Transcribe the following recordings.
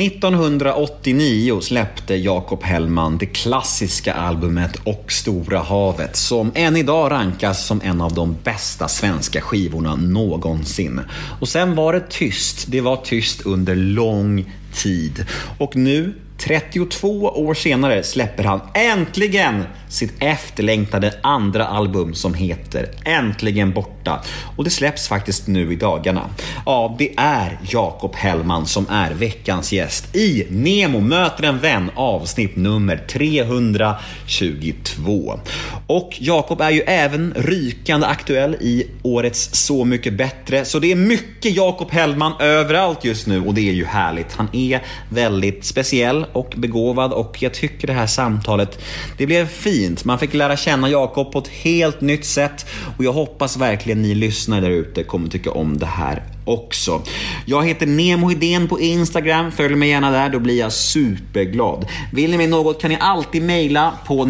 1989 släppte Jakob Hellman det klassiska albumet Och Stora Havet som än idag rankas som en av de bästa svenska skivorna någonsin. Och sen var det tyst. Det var tyst under lång tid. Och nu 32 år senare släpper han äntligen sitt efterlängtade andra album som heter Äntligen borta. Och det släpps faktiskt nu i dagarna. Ja, det är Jakob Hellman som är veckans gäst i Nemo möter en vän avsnitt nummer 322. Och Jakob är ju även rykande aktuell i årets Så mycket bättre. Så det är mycket Jakob Hellman överallt just nu och det är ju härligt. Han är väldigt speciell och begåvad och jag tycker det här samtalet, det blev fint. Man fick lära känna Jakob på ett helt nytt sätt och jag hoppas verkligen ni lyssnare där ute kommer tycka om det här också. Jag heter Nemo Hedén på Instagram. Följ mig gärna där, då blir jag superglad. Vill ni mig något kan ni alltid mejla på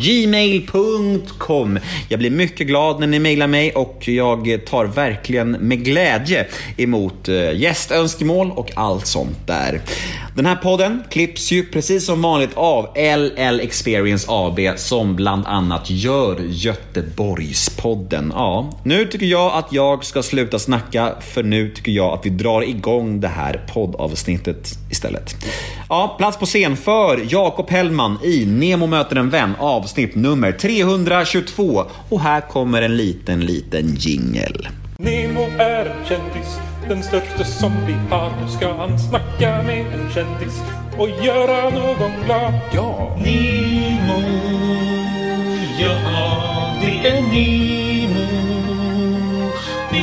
gmail.com. Jag blir mycket glad när ni mejlar mig och jag tar verkligen med glädje emot eh, gästönskemål och allt sånt där. Den här podden klipps ju precis som vanligt av LL Experience AB som bland annat gör Göteborgspodden. Ja, nu tycker jag att jag ska sluta snacka för nu tycker jag att vi drar igång det här poddavsnittet istället. Ja, plats på scen för Jakob Hellman i Nemo möter en vän avsnitt nummer 322 och här kommer en liten, liten jingel. Nemo är en kändis, den största som vi har. Nu ska han snacka med en kändis och göra någon glad. Ja! Nemo, ja det är Nemo.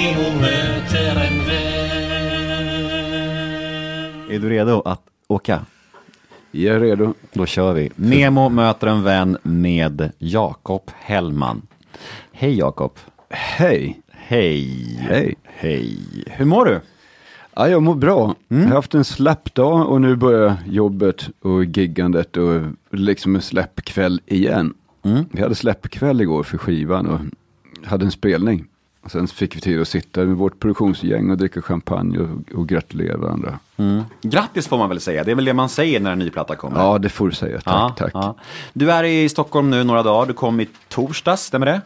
Nemo möter en vän. Är du redo att åka? Jag är redo. Då kör vi. Nemo möter en vän med Jakob Hellman. Hej Jakob. Hej. Hej. Hej. Hej. Hur mår du? Ja, jag mår bra. Jag har haft en släppdag och nu börjar jobbet och giggandet och liksom en släppkväll igen. Vi hade släppkväll igår för skivan och hade en spelning. Och sen fick vi tid att sitta med vårt produktionsgäng och dricka champagne och, och gratulera varandra. Grattis får man väl säga. Det är väl det man säger när en ny platta kommer. Ja, det får du säga. Tack, Ja, tack. ja. Du är i Stockholm nu några dagar. Du kom i torsdags, stämmer det?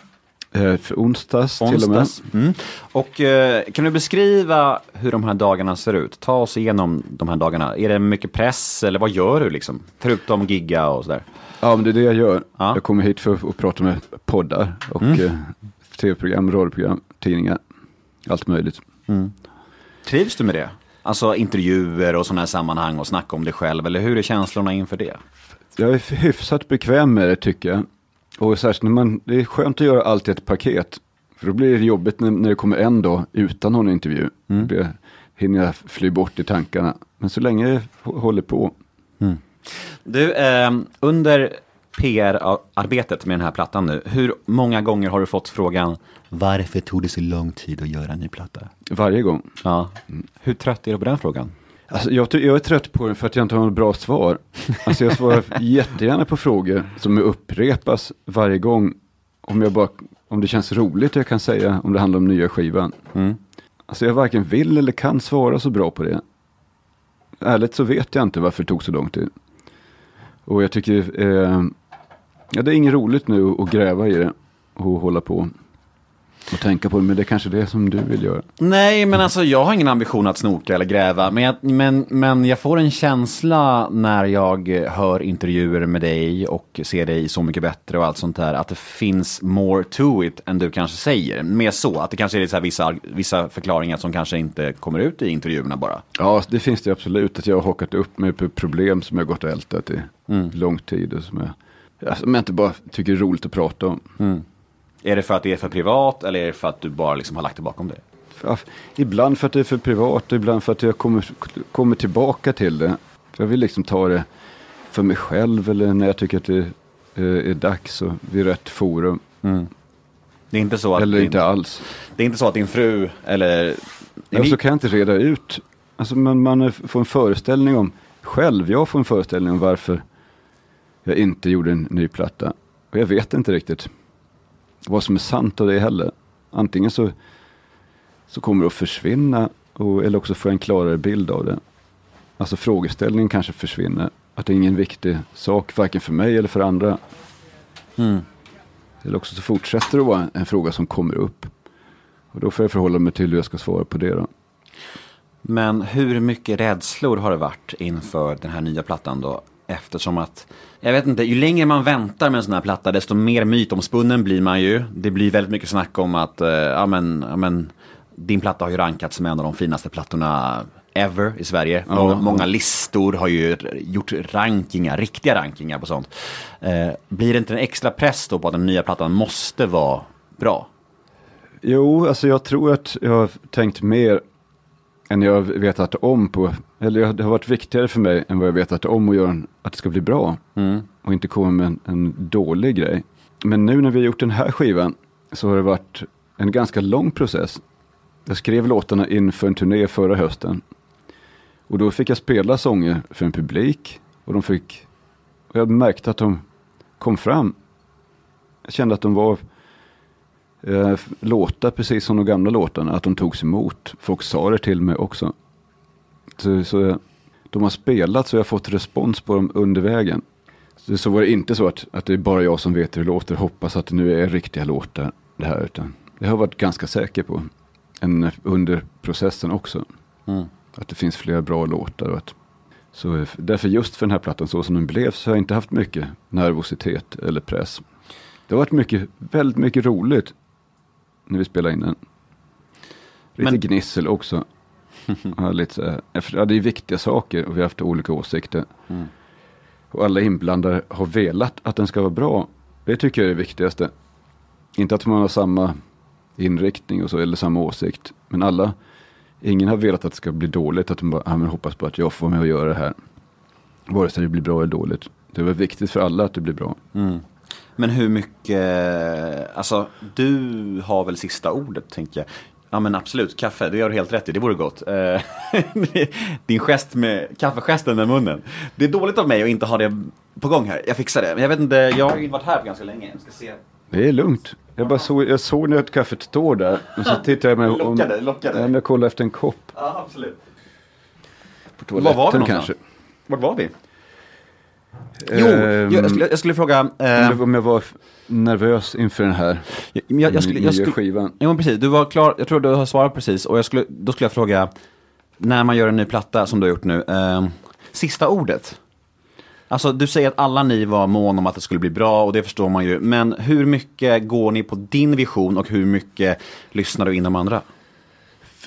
Eh, för onsdags, till och med. Onsdags. Mm. Och eh, kan du beskriva hur de här dagarna ser ut? Ta oss igenom de här dagarna. Är det mycket press eller vad gör du liksom? Förutom gigga och sådär. Ja, men det är det jag gör. Ja. Jag kommer hit för att prata med poddar och eh, tv-program, radioprogram, tidningar. Allt möjligt. Trivs du med det? Alltså intervjuer och sådana här sammanhang och snacka om dig själv. Eller hur är känslorna inför det? Jag är hyfsat bekväm med det tycker jag. Och särskilt när man, det är skönt att göra allt i ett paket. För då blir det jobbigt när, när det kommer en dag utan någon intervju. Det hinner jag fly bort i tankarna. Men så länge jag hå- håller på. Du, eh, under PR-arbetet med den här plattan nu, hur många gånger har du fått frågan varför tog det så lång tid att göra en ny platta? Varje gång. Ja. Hur trött är du på den frågan? Alltså, jag, jag är trött på den för att jag inte har något bra svar. Alltså, jag svarar jättegärna på frågor som upprepas varje gång. Om, jag bara, om det känns roligt jag kan säga om det handlar om nya skivan. Alltså jag varken vill eller kan svara så bra på det. Ärligt så vet jag inte varför det tog så lång tid. Och jag tycker, eh, ja det är inget roligt nu att gräva i det och hålla på och tänka på det. Men det är kanske det som du vill göra. Nej, men alltså jag har ingen ambition att snoka eller gräva. Men jag, men, men jag får en känsla när jag hör intervjuer med dig och ser dig Så mycket bättre och allt sånt där. Att det finns more to it än du kanske säger. Mer så, att det kanske är så vissa, vissa förklaringar som kanske inte kommer ut i intervjuerna bara. Ja, det finns det absolut. Att jag har hakat upp mig på problem som jag gått och ältat i lång tid. Och som, jag, ja, som jag inte bara tycker är roligt att prata om. Är det för att det är för privat eller är det för att du bara liksom har lagt det bakom dig? Ja, ibland för att det är för privat och ibland för att jag kommer, kommer tillbaka till det. För jag vill liksom ta det för mig själv eller när jag tycker att det eh, är dags och vid rätt forum. Det är inte så att, Eller din, inte alls. det är inte så att din fru eller... Ja, så kan jag inte reda ut. Alltså man, man får en föreställning om, själv, jag får en föreställning om varför jag inte gjorde en ny platta. Och jag vet inte riktigt vad som är sant av det heller. Antingen så, så kommer det att försvinna och, eller också får jag en klarare bild av det. Alltså frågeställningen kanske försvinner. Att det är ingen viktig sak, varken för mig eller för andra. Eller också så fortsätter det vara en fråga som kommer upp. Och då får jag förhålla mig till hur jag ska svara på det då. Men hur mycket rädslor har det varit inför den här nya plattan då? Eftersom att, jag vet inte, ju längre man väntar med en sån här platta desto mer mytomspunnen blir man ju. Det blir väldigt mycket snack om att, eh, ja men, ja men, din platta har ju rankats som en av de finaste plattorna ever i Sverige. Många, många listor har ju gjort rankingar, riktiga rankingar på sånt. Eh, blir det inte en extra press då på att den nya plattan måste vara bra? Jo, alltså jag tror att jag har tänkt mer än jag vetat om på, eller det har varit viktigare för mig än vad jag vetat om att göra att det ska bli bra. Och inte komma med en, en dålig grej. Men nu när vi har gjort den här skivan så har det varit en ganska lång process. Jag skrev låtarna inför en turné förra hösten. Och då fick jag spela sånger för en publik. Och de fick, och jag märkte att de kom fram. Jag kände att de var eh, låtar precis som de gamla låtarna, att de togs emot. Folk sa det till mig också. Så, så de har spelat så jag har fått respons på dem under vägen. Så, så var det inte så att, att det är bara jag som vet hur det låter, hoppas att det nu är riktiga låtar det här. Utan det har jag varit ganska säker på en, under processen också. Att det finns flera bra låtar. Och att, så därför just för den här plattan så som den blev så har jag inte haft mycket nervositet eller press. Det har varit mycket, väldigt mycket roligt när vi spelade in den. Lite Men- gnissel också. ja, lite så här, efter- ja, det är viktiga saker och vi har haft olika åsikter. Och alla inblandade har velat att den ska vara bra. Det tycker jag är det viktigaste. Inte att man har samma inriktning och så, eller samma åsikt. Men alla, ingen har velat att det ska bli dåligt. Att de bara, ah, men hoppas på att jag får vara med och göra det här. Vare sig det blir bra eller dåligt. Det var viktigt för alla att det blir bra. Men hur mycket, alltså du har väl sista ordet tänker jag. Ja men absolut, kaffe, det gör du helt rätt i, det vore gott. Eh, Din gest med, kaffegesten med munnen. Det är dåligt av mig att inte ha det på gång här, jag fixar det. Men jag vet inte, jag har ju varit här ganska länge, jag ska se. Det är lugnt. Jag, bara såg, jag såg när kaffet står där. Och så tittade jag mig om... Lockade, lockade. Jag kollade efter en kopp Ja absolut. på Var var vi toaletten kanske. Vart var vi? Jo, Ehm, jag, skulle, jag skulle fråga. Eh, Om jag var nervös inför den här jag, jag skulle, jag nya skulle, skivan. Jo, precis. Du var klar. Jag tror du har svarat precis. Och jag skulle, då skulle jag fråga, när man gör en ny platta som du har gjort nu, eh, sista ordet. Alltså, du säger att alla ni var mån om att det skulle bli bra och det förstår man ju. Men hur mycket går ni på din vision och hur mycket lyssnar du in de andra?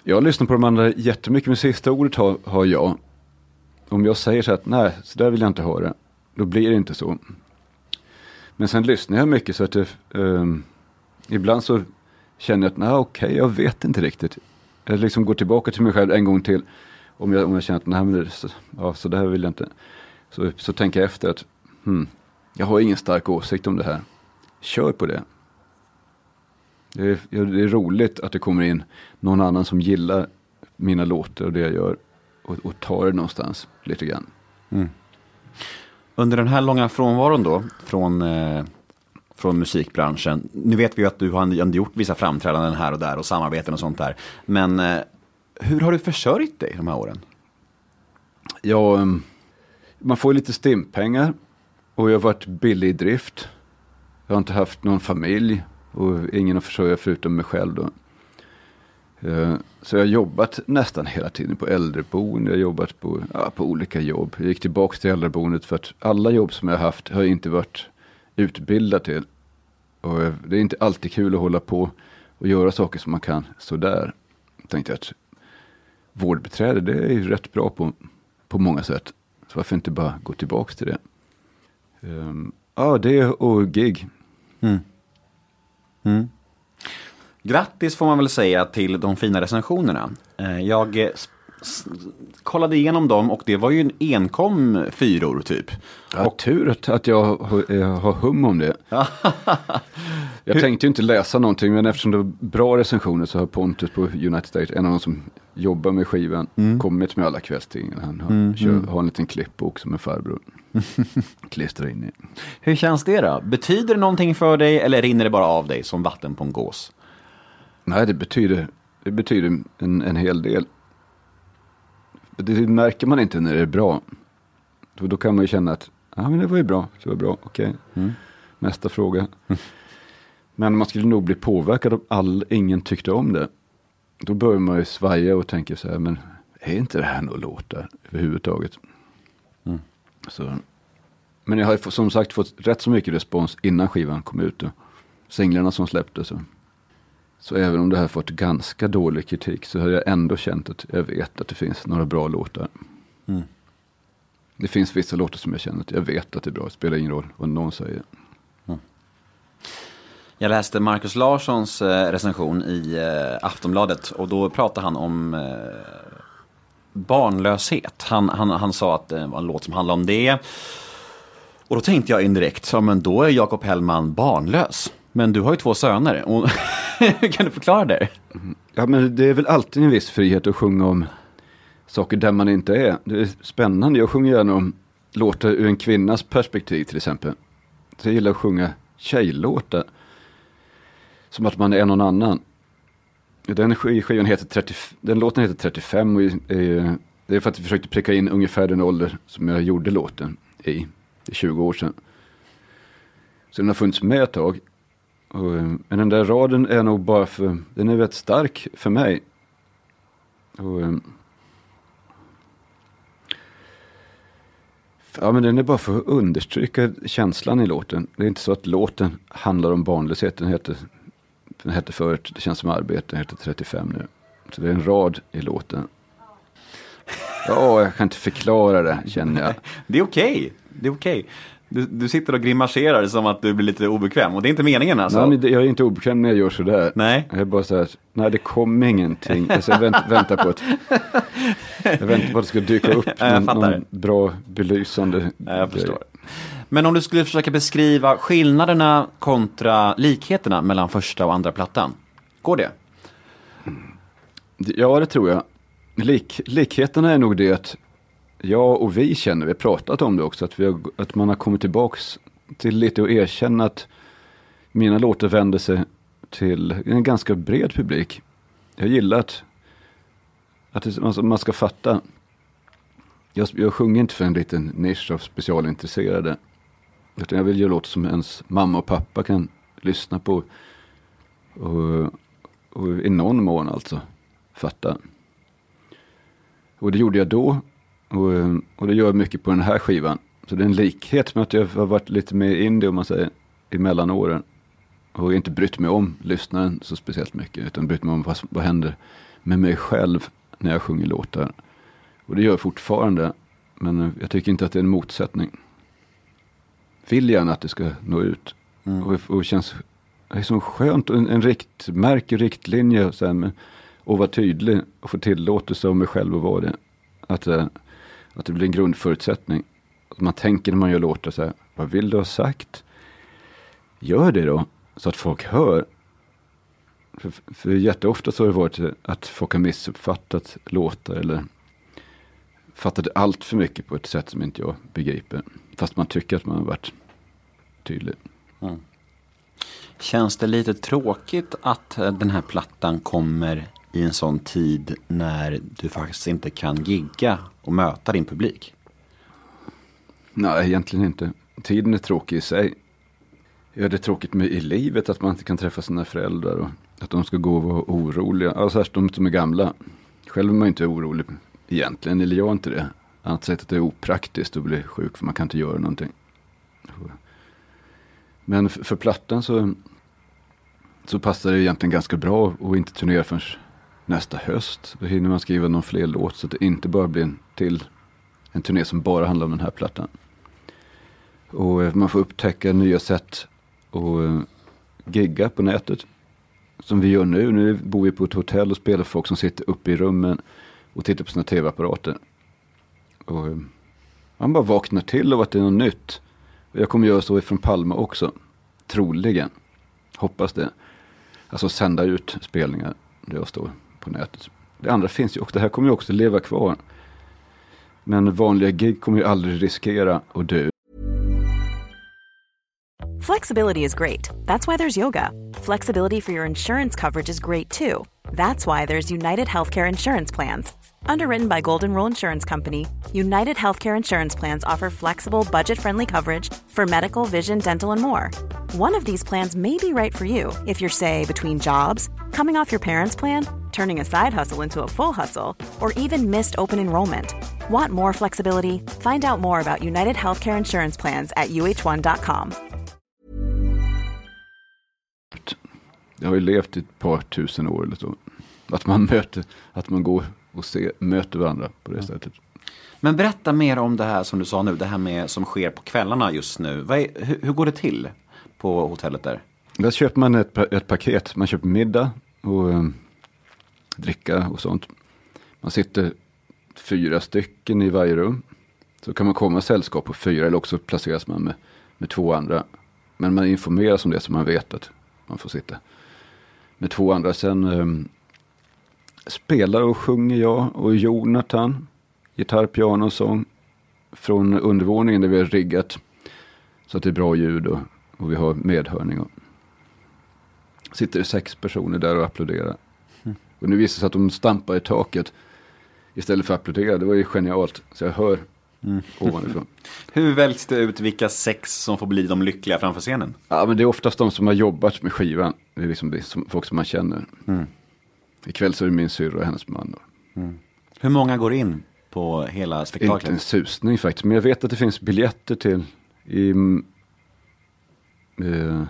Jag lyssnar på de andra jättemycket, men sista ordet har, har jag. Om jag säger så att nej, så där vill jag inte det, då blir det inte så. Men sen lyssnar jag mycket så att det, ehm, ibland så känner jag att nej, okej, jag vet inte riktigt. Jag liksom går tillbaka till mig själv en gång till. Om jag, om jag känner att nej, men det, så, ja, så där vill jag inte. Så, så tänker jag efter att hmm, jag har ingen stark åsikt om det här. Kör på det. Det är, det är roligt att det kommer in någon annan som gillar mina låtar och det jag gör. Och, och tar det någonstans lite grann. Mm. Under den här långa frånvaron då, från, eh, från musikbranschen. Nu vet vi ju att du har ändå gjort vissa framträdanden här och där och samarbeten och sånt där. Men eh, hur har du försörjt dig de här åren? Ja, ehm, man får ju lite stimpengar och jag har varit billig i drift. Jag har inte haft någon familj och ingen att försörja förutom mig själv då. Eh, så jag har jobbat nästan hela tiden på äldreboende, jag har jobbat på, ja, på olika jobb. Jag gick tillbaka till äldreboendet för att alla jobb som jag har haft har jag inte varit utbildad till. Och eh, det är inte alltid kul att hålla på och göra saker som man kan sådär. Tänkte att vårdbiträde, det är ju rätt bra på, på många sätt. Så varför inte bara gå tillbaka till det? Ehm, ja, det och gig. Mm. Mm. Grattis får man väl säga till de fina recensionerna. Eh, Jag eh, kollade igenom dem och det var ju en enkom fyror typ. Ja, tur att, att jag har, jag har hum om det. jag tänkte ju inte läsa någonting, men eftersom det var bra recensioner så har Pontus på United States, en av de som jobbar med skivan, kommit med alla kvällstidningar. Han har, kör, har en liten klippbok som en farbror klistrar in i. Hur känns det då? Betyder det någonting för dig eller rinner det bara av dig som vatten på en gås? Nej, det betyder, det betyder en, en hel del. det märker man inte när det är bra. Då, då kan man ju känna att, ja men det var ju bra, det var bra, okej. Nästa fråga. Men man skulle nog bli påverkad om all, ingen tyckte om det. Då börjar man ju svaja och tänka så här, men är inte det här några låtar överhuvudtaget? Så. Men jag har ju som sagt fått rätt så mycket respons innan skivan kom ut. Och singlarna som släpptes. Så. Så även om det här fått ganska dålig kritik så har jag ändå känt att jag vet att det finns några bra låtar. Det finns vissa låtar som jag känner att jag vet att det är bra. Det spelar ingen roll vad någon säger. Jag läste Markus Larssons eh, recension i eh, Aftonbladet och då pratade han om eh, barnlöshet. Han, han, han sa att det var en låt som handlade om det. Och då tänkte jag indirekt, så, men då är Jakob Hellman barnlös. Men du har ju två söner. Och kan du förklara det? Ja, men det är väl alltid en viss frihet att sjunga om saker där man inte är. Det är spännande. Jag sjunger gärna om låtar ur en kvinnas perspektiv till exempel. Så jag gillar att sjunga tjejlåtar. Som att man är någon annan. Den skivan heter 30, den låten heter 35 och är- det är för att jag försökte pricka in ungefär den ålder som jag gjorde låten i. Det är 20 år sedan. Så den har funnits med ett tag. Och, eh, men den där raden är nog bara för, den är rätt stark för mig. Och, eh, ja men den är bara för att understryka känslan i låten. Det är inte så att låten handlar om barnlöshet. Den heter, den hette förut, det känns som arbete, den heter 35 nu. Så det är en rad i låten. Ja, jag kan inte förklara det känner jag. Det är okej. Det är okej. Du, du sitter och grimaserar som att du blir lite obekväm. Och det är inte meningen alltså. Nej, jag är inte obekväm när jag gör sådär. Nej. Jag är bara så här, nej det kommer ingenting. Alltså, jag vänt, väntar på att jag väntar på att det ska dyka upp någon, någon bra belysande Ja, jag förstår. Men om du skulle försöka beskriva skillnaderna kontra likheterna mellan första och andra plattan. Går det? Ja, det tror jag. Lik, likheterna är nog det att jag och vi känner, vi har pratat om det också, att, vi har, att man har kommit tillbaks till lite och erkänna att mina låtar vänder sig till en ganska bred publik. Jag gillar att, att alltså, man ska fatta. Jag, jag sjunger inte för en liten nisch av specialintresserade. Utan jag vill göra låtar som ens mamma och pappa kan lyssna på. Och, och i någon mån alltså fatta. Och det gjorde jag då. Och, eh, och det gör jag mycket på den här skivan. Så det är en likhet med att jag har varit lite mer indie om man säger i mellanåren. Och inte brytt mig om lyssnaren så speciellt mycket. Utan brytt mig om vad, vad händer med mig själv när jag sjunger låtar. Och det gör jag fortfarande. Men eh, jag tycker inte att det är en motsättning. Vill gärna att det ska nå ut. Och, och känns det är så skönt. En, en riktmärke, riktlinje. Så här, med, och vara tydlig. Och få tillåtelse av mig själv att vara det. Att, eh, att det blir en grundförutsättning. Att man tänker när man gör låtar så här. Vad vill du ha sagt? Gör det då. Så att folk hör. För, för jätteofta så har det varit att folk har missuppfattat låtar. Eller fattat allt för mycket på ett sätt som inte jag begriper. Fast man tycker att man har varit tydlig. Mm. Känns det lite tråkigt att den här plattan kommer i en sån tid när du faktiskt inte kan gigga och möta din publik? Nej, egentligen inte. Tiden är tråkig i sig. Ja, det är tråkigt med i livet att man inte kan träffa sina föräldrar och att de ska gå och vara oroliga. Ja, särskilt de som är gamla. Själv är man ju inte orolig egentligen, eller jag är inte det. Annat sätt att det är opraktiskt att bli sjuk för man kan inte göra någonting. Men för, för plattan så, så passar det egentligen ganska bra att inte turnera förrän nästa höst. Då hinner man skriva någon fler låt så att det inte bara blir en till en turné som bara handlar om den här plattan. Och eh, man får upptäcka nya sätt att eh, gigga på nätet. Som vi gör nu. Nu bor vi på ett hotell och spelar för folk som sitter uppe i rummen och tittar på sina tv-apparater. Och eh, man bara vaknar till av att det är något nytt. Och jag kommer göra så ifrån Palma också. Troligen. Hoppas det. Alltså sända ut spelningar där jag står på nätet. Det andra finns ju också. Det här kommer ju också leva kvar. Men vanliga gig kommer ju aldrig riskera att dö. Flexibility is great. That's why there's yoga. Flexibility for your insurance coverage is great too. That's why there's United Healthcare Insurance Plans. Underwritten by Golden Rule Insurance Company, United Healthcare Insurance Plans offer flexible, budget friendly coverage for medical, vision, dental, and more. One of these plans may be right for you if you're, say, between jobs, coming off your parents' plan, turning a side hustle into a full hustle, or even missed open enrollment. Want more flexibility? Find out more about United Healthcare Insurance Plans at uh1.com. Jag har ju levt i ett par tusen år eller så. Att man möter, att man går och ser, möter varandra på det sättet. Men berätta mer om det här som du sa nu, det här med som sker på kvällarna just nu. Vad är, hur, hur går det till på hotellet där? Där köper man ett, ett paket. Man köper middag och eh, dricka och sånt. Man sitter fyra stycken i varje rum. Så kan man komma i sällskap på fyra eller också placeras man med, med två andra. Men man informeras om det så man vet att man får sitta med två andra. Sen eh, spelar och sjunger jag och Jonathan. Gitarr, piano och sång. Från undervåningen där vi har riggat. Så att det är bra ljud och, och vi har medhörning. Och, sitter sex personer där och applåderar. Och nu visar det sig att de stampar i taket istället för att applådera. Det var ju genialt. Så jag hör ovanifrån. Hur väljs det ut vilka sex som får bli de lyckliga framför scenen? Ja, men det är oftast de som har jobbat med skivan. Det är liksom det som, folk som man känner. Ikväll så är det min syrra och hennes man. Då. Hur många går in på hela Inte en spektaklet? susning faktiskt. Men jag vet att det finns biljetter till i mm, eh,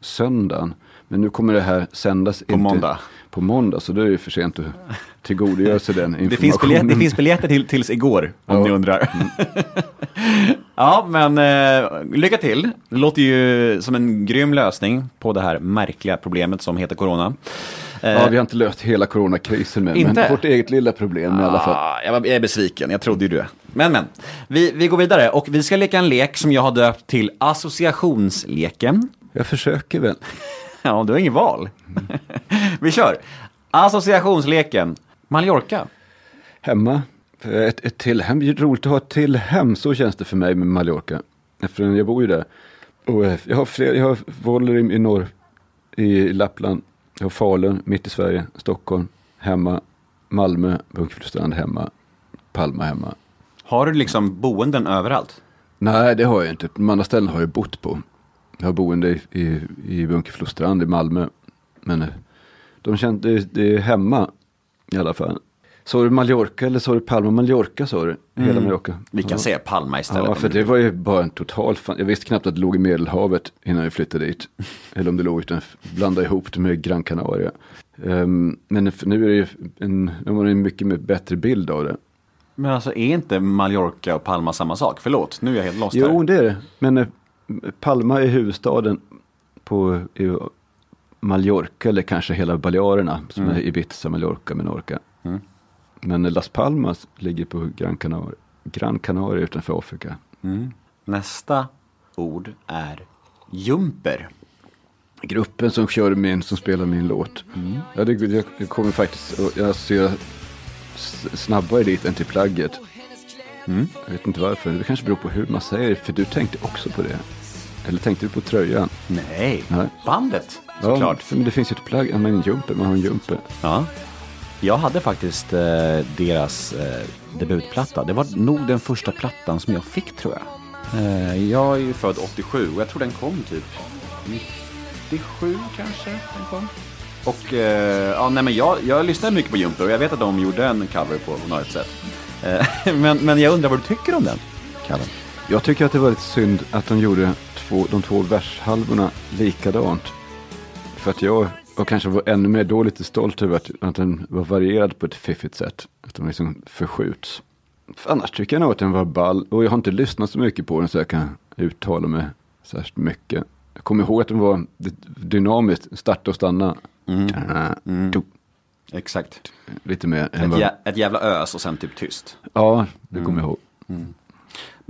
söndagen. Men nu kommer det här sändas På måndag. På måndag, så då är det för sent att tillgodogöra sig den Det finns, informationen. biljett, det finns biljetter till, tills igår, om Ja. ni undrar. ja, men eh, lycka till. Det låter ju som en grym lösning på det här märkliga problemet som heter corona. Eh, Ja, vi har inte löst hela coronakrisen med, Inte? men vårt eget lilla problem i alla fall. Ah, jag, var, jag är besviken, jag trodde ju det. Men men, vi, vi går vidare och vi ska leka en lek som jag har döpt till associationsleken. Jag försöker väl. Ja, du har inget val. vi kör. Associationsleken. Mallorca. Hemma, ett, ett till hem, det är roligt att ha ett till hem, så känns det för mig med Mallorca. För jag bor ju där. Och eh, jag har, fler, jag har Voller i, i norr, i Lappland, jag har Falun, mitt i Sverige, Stockholm, hemma, Malmö, Bunkeflostrand hemma, Palma hemma. Har du liksom boenden överallt? Nej, det har jag inte. De andra ställen har jag bott på. Jag har boende i, i, Bunkeflostrand i Malmö. Men eh, de kände, det, det är hemma i alla fall. Sa du Mallorca eller sa du Palma? Mallorca sa du? Hela Mallorca? Vi kan säga Palma istället. Ja, för det var ju bara en total fan. Jag visste knappt att det låg i Medelhavet innan jag flyttade dit. Eller om det låg utan blanda ihop det med Gran Canaria. Ehm, men nu är det ju en, nu har en mycket bättre bild av det. Men alltså är inte Mallorca och Palma samma sak? Förlåt, nu är jag helt lost Jo, här. det är det. Men eh, Palma är huvudstaden på Mallorca, eller kanske hela Balearerna, som är Ibiza, Mallorca, Menorca. Men Las Palmas ligger på Gran Canaria, Gran Canaria utanför Afrika. Nästa ord är jumper. Gruppen som kör min, som spelar min låt. Ja, det, jag, jag kommer faktiskt, jag ser snabbare dit än till plagget. Jag vet inte varför, det kanske beror på hur man säger det, för du tänkte också på det. Eller tänkte du på tröjan? Nej, Nej. bandet Ja, såklart. för- men det finns ju ett plagg, ja, men en jumper, man har en jumper. Ja. Jag hade faktiskt eh, deras eh, debutplatta. Det var nog den första plattan som jag fick tror jag. Eh, jag är ju född 87 och jag tror den kom typ 97 kanske. Den kom. Och eh, ja, nej, men jag, jag lyssnade mycket på Jumper och jag vet att de gjorde en cover på något sätt. Eh, men, men jag undrar vad du tycker om den covern? Jag tycker att det var lite synd att de gjorde två, de två vershalvorna likadant. För att jag, och kanske var ännu mer då lite stolt över att, att den var varierad på ett fiffigt sätt. Att de liksom förskjuts. För annars tycker jag nog att den var ball. Och jag har inte lyssnat så mycket på den så jag kan uttala mig särskilt mycket. Jag kommer ihåg att den var dynamiskt, starta och stanna. Do. Exakt. Lite mer Ett, jä, ett jävla ös och sen typ tyst. Ja, det kommer jag ihåg.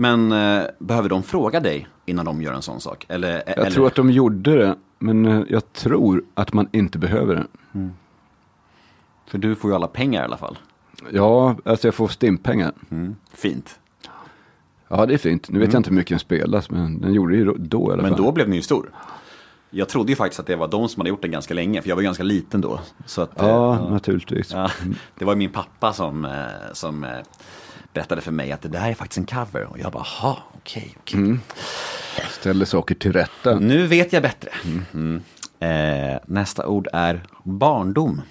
Men eh, behöver de fråga dig innan de gör en sån sak? Eller, Jag eller, tror att de gjorde det, men eh, jag tror att man inte behöver det. För du får ju alla pengar i alla fall. Ja, alltså jag får stimpengar. Fint. Ja, det är fint. Nu vet jag inte hur mycket den spelas, men den gjorde det ju då, i alla Men fall. då blev den ju stor. Jag trodde ju faktiskt att det var de som hade gjort den ganska länge, för jag var ganska liten då. Så att, Ja, eh, naturligtvis. ja, det var min pappa som, eh, som eh, berättade för mig att det där är faktiskt en cover. Och jag bara, jaha, okej, okej. Ställer saker till rätta. Nu vet jag bättre. Mm. Eh, nästa ord är barndom.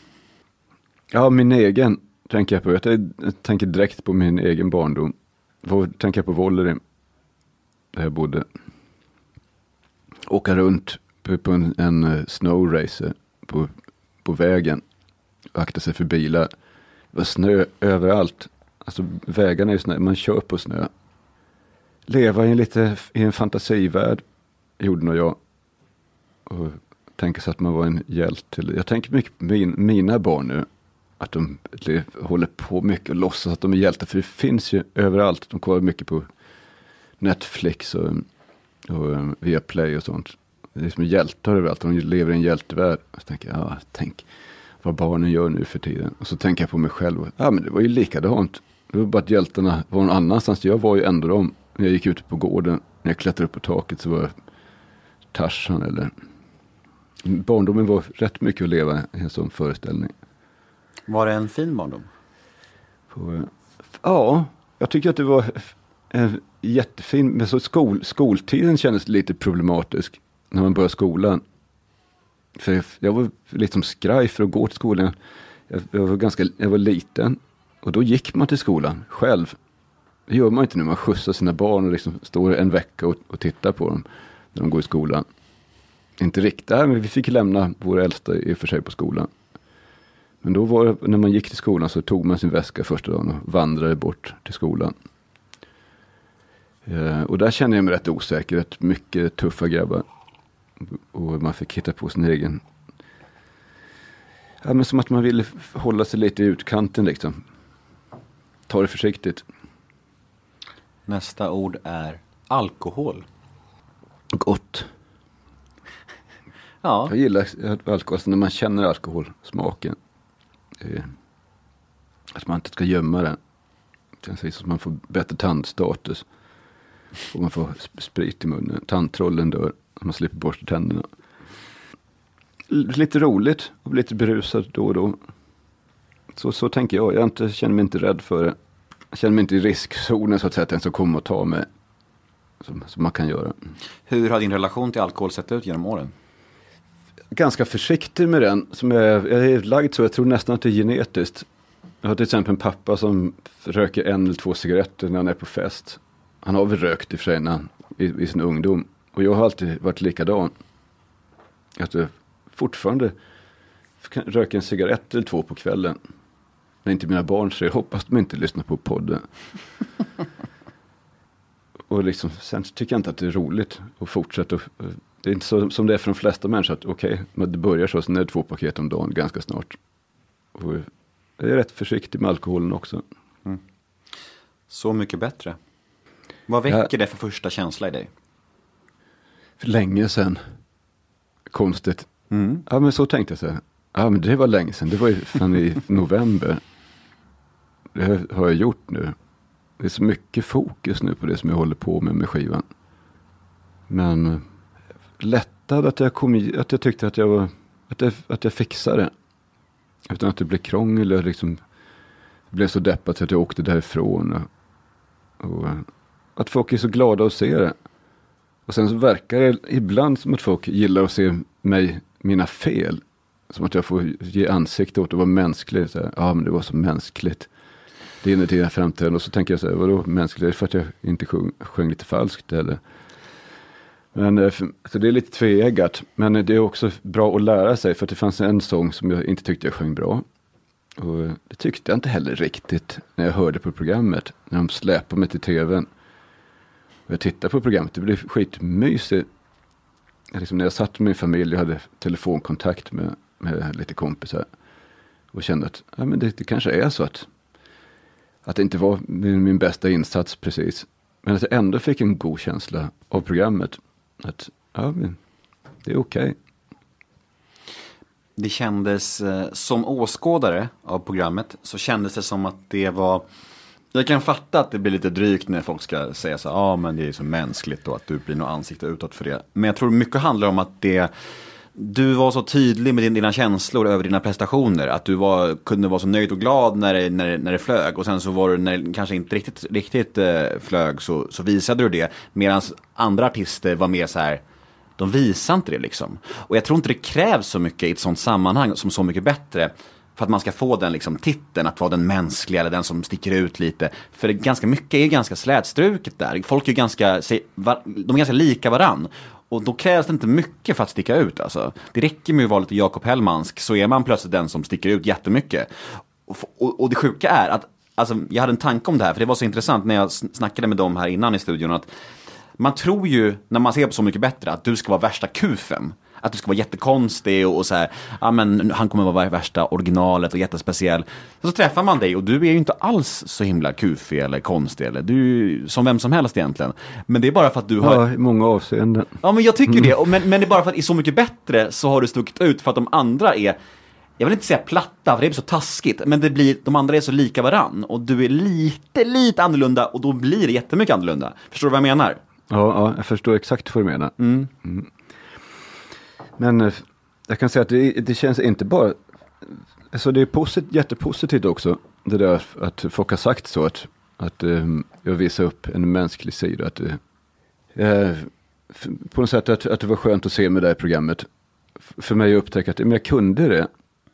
Ja, min egen tänker jag på. Jag jag tänker direkt på min egen barndom. Då tänker jag på Vollerim. Där jag bodde. Åka runt på, på en, en eh, snowracer på, på vägen. Akta sig för bilar. Det var snö överallt. Alltså vägarna är ju snö, man kör på snö. Leva i en lite i en fantasivärld, gjorde nog jag. Och tänka sig att man var en hjälte. Jag tänker mycket på min, mina barn nu. Att de håller på mycket och låtsas att de är hjältar. För det finns ju överallt. De kollar mycket på Netflix och, och um, Viaplay och sånt. Det är som hjältar överallt. De lever i en hjältevärld. Så tänker jag, ja, tänk vad barnen gör nu för tiden. Och så tänker jag på mig själv. Ja, men det var ju likadant. Det var bara att hjältarna var någon annanstans. Jag var ju ändå dem. När jag gick ute på gården. När jag klättrade upp på taket så var jag Tarzan eller... Barndomen var rätt mycket att leva i en sån föreställning. Var det en fin barndom? På, ja, jag tycker att det var en jättefin, men så skol, skoltiden kändes lite problematisk när man började skolan. För jag, jag var liksom skraj för att gå till skolan. Jag, jag, var ganska, jag var liten och då gick man till skolan själv. Det gör man inte nu. man skjutsar sina barn och liksom står en vecka och, och tittar på dem när de går i skolan. Inte riktigt, men vi fick lämna vår äldsta i och för sig på skolan. Men då var det, när man gick till skolan så tog man sin väska första dagen och vandrade bort till skolan. Eh, och där kände jag mig rätt osäker, rätt mycket tuffa grabbar. Och man fick hitta på sin egen... Ja, men som att man ville hålla sig lite i utkanten liksom. Ta det försiktigt. Nästa ord är alkohol. Gott. Ja, Jag gillar alkohol, alltså när man känner alkoholsmaken. Eh, att man inte ska gömma den. Det känns som att man får bättre tandstatus. Och man får sp- sprit i munnen. Tandtrollen dör. Man slipper borsta tänderna. Lite roligt och bli lite berusad då och då. Så, så tänker jag. Jag inte, känner mig inte rädd för det. Jag känner mig inte i riskzonen så att säga. Att den ska komma och ta mig. Som, som man kan göra. hur har din relation till alkohol sett ut genom åren? ganska försiktig med den. Som jag, jag är lagd så, jag tror nästan att det är genetiskt. Jag har till exempel en pappa som röker en eller två cigaretter när han är på fest. Han har väl rökt i och för sig han, i, i sin ungdom. Och jag har alltid varit likadan. Att jag fortfarande röka en cigarett eller två på kvällen. När inte mina barn ser, jag hoppas de inte lyssnar på podden. Och liksom, sen tycker jag inte att det är roligt att fortsätta. och- Det är inte så som det är för de flesta människor. att Okej, men det börjar så, sen är det två paket om dagen ganska snart. Och jag är rätt försiktig med alkoholen också. Så mycket bättre. Vad väcker det för första känsla i dig? För länge sedan. Konstigt. Ja, men så tänkte jag så här. Ja, men det var länge sedan. Det var ju fan i november. Det har jag gjort nu. Det är så mycket fokus nu på det som jag håller på med med skivan. Men eh, lättad att jag kom att jag tyckte att jag var, att jag, att jag fixade det. Utan att det blev krångel Jag liksom blev så deppad så att jag åkte därifrån. Och, och eh, att folk är så glada att se det. Och sen så verkar det ibland som att folk gillar att se mig, mina fel. Som att jag får ge ansikte åt att vara mänsklig. Så här, ja, men det var så mänskligt. Det är dina framtiden Och så tänker jag så här, vadå mänskligt? Är det för att jag inte sjöng, sjöng lite falskt eller? Men, eh, så det är lite tveeggat. Men det är också bra att lära sig. För att det fanns en sång som jag inte tyckte jag sjöng bra. Och eh, det tyckte jag inte heller riktigt när jag hörde på programmet. När de släpade mig till tvn. Och jag tittade på programmet, det blev skitmysigt. Liksom när jag satt med min familj och hade telefonkontakt med, med lite kompisar. Och kände att ja, men det, det kanske är så att, att det inte var min, min bästa insats precis. Men att jag ändå fick en god känsla av programmet. Att ja, det är okej. Det kändes, eh, som åskådare av programmet, så kändes det som att det var Jag kan fatta att det blir lite drygt när folk ska säga så ja ah, men det är så mänskligt och att du blir något ansikte utåt för det. Men jag tror mycket handlar om att det du var så tydlig med dina känslor över dina prestationer. Att du var, kunde vara så nöjd och glad när det, när, det, när det flög. Och sen så var du, när det kanske inte riktigt, riktigt eh, flög, så, så visade du det. Medan andra artister var mer så här, de visar inte det liksom. Och jag tror inte det krävs så mycket i ett sånt sammanhang som Så mycket bättre. För att man ska få den liksom, titeln, att vara den mänskliga eller den som sticker ut lite. För ganska mycket är ganska slätstruket där. Folk är ganska, de är ganska lika varann. Och då krävs det inte mycket för att sticka ut alltså. Det räcker med att vara lite Jakob Hellmansk så är man plötsligt den som sticker ut jättemycket. Och, och, och det sjuka är att, alltså jag hade en tanke om det här, för det var så intressant när jag snackade med dem här innan i studion. att man tror ju, när man ser på Så mycket bättre, att du ska vara värsta kufen. Att du ska vara jättekonstig och, och så här, ja men han kommer vara värsta originalet och jättespeciell. Så träffar man dig och du är ju inte alls så himla kufig eller konstig eller du är som vem som helst egentligen. Men det är bara för att du har Ja, i många avseenden. Ja men jag tycker det, Och men, men det är bara för att i Så mycket bättre så har du stuckit ut för att de andra är jag vill inte säga platta, för det är så taskigt, men det blir, de andra är så lika varann och du är lite, lite annorlunda och då blir det jättemycket annorlunda. Förstår du vad jag menar? Ja, ja, jag förstår exakt vad du menar. Mm. Men eh, jag kan säga att det, det känns inte bara, alltså det är posit, jättepositivt också, det där att folk har sagt så, att, att um, jag visar upp en mänsklig sida. Att, uh, på något sätt att, att det var skönt att se mig där i programmet. För mig att upptäcka att men jag kunde det.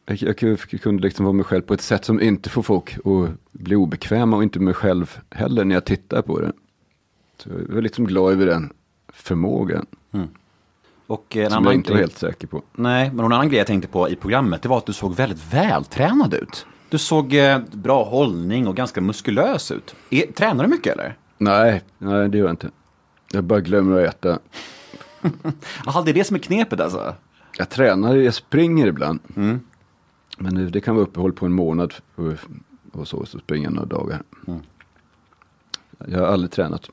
Jag, jag kunde liksom vara mig själv på ett sätt som inte får folk att bli obekväma och inte mig själv heller när jag tittar på det. Så jag var liksom glad över den förmågan. Mm. Och eh, en Som annan jag inte var helt säker på. nej, men en annan grej jag tänkte på i programmet, det var att du såg väldigt vältränad ut. Du såg eh, bra hållning och ganska muskulös ut. Är, tränar du mycket eller? Nej, nej det gör jag inte. Jag bara glömmer att äta. Jaha, det är det som är knepet alltså? Jag tränar, jag springer ibland. Mm. Men det, kan vara uppehåll på en månad och, och så, så springer jag några dagar. Mm. Jag har aldrig tränat.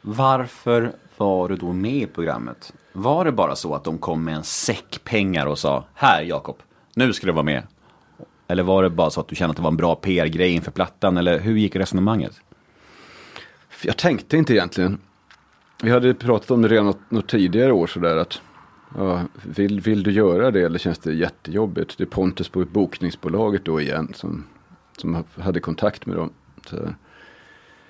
Varför var du då med i programmet? Var det bara så att de kom med en säck pengar och sa Här Jakob, nu ska du vara med? Eller var det bara så att du kände att det var en bra PR-grej inför plattan? Eller hur gick resonemanget? Jag tänkte inte egentligen. Vi hade pratat om det redan något, något tidigare år sådär att ja, vill, vill du göra det eller känns det jättejobbigt? Det är Pontus på bokningsbolaget då igen som, som hade kontakt med dem. Så,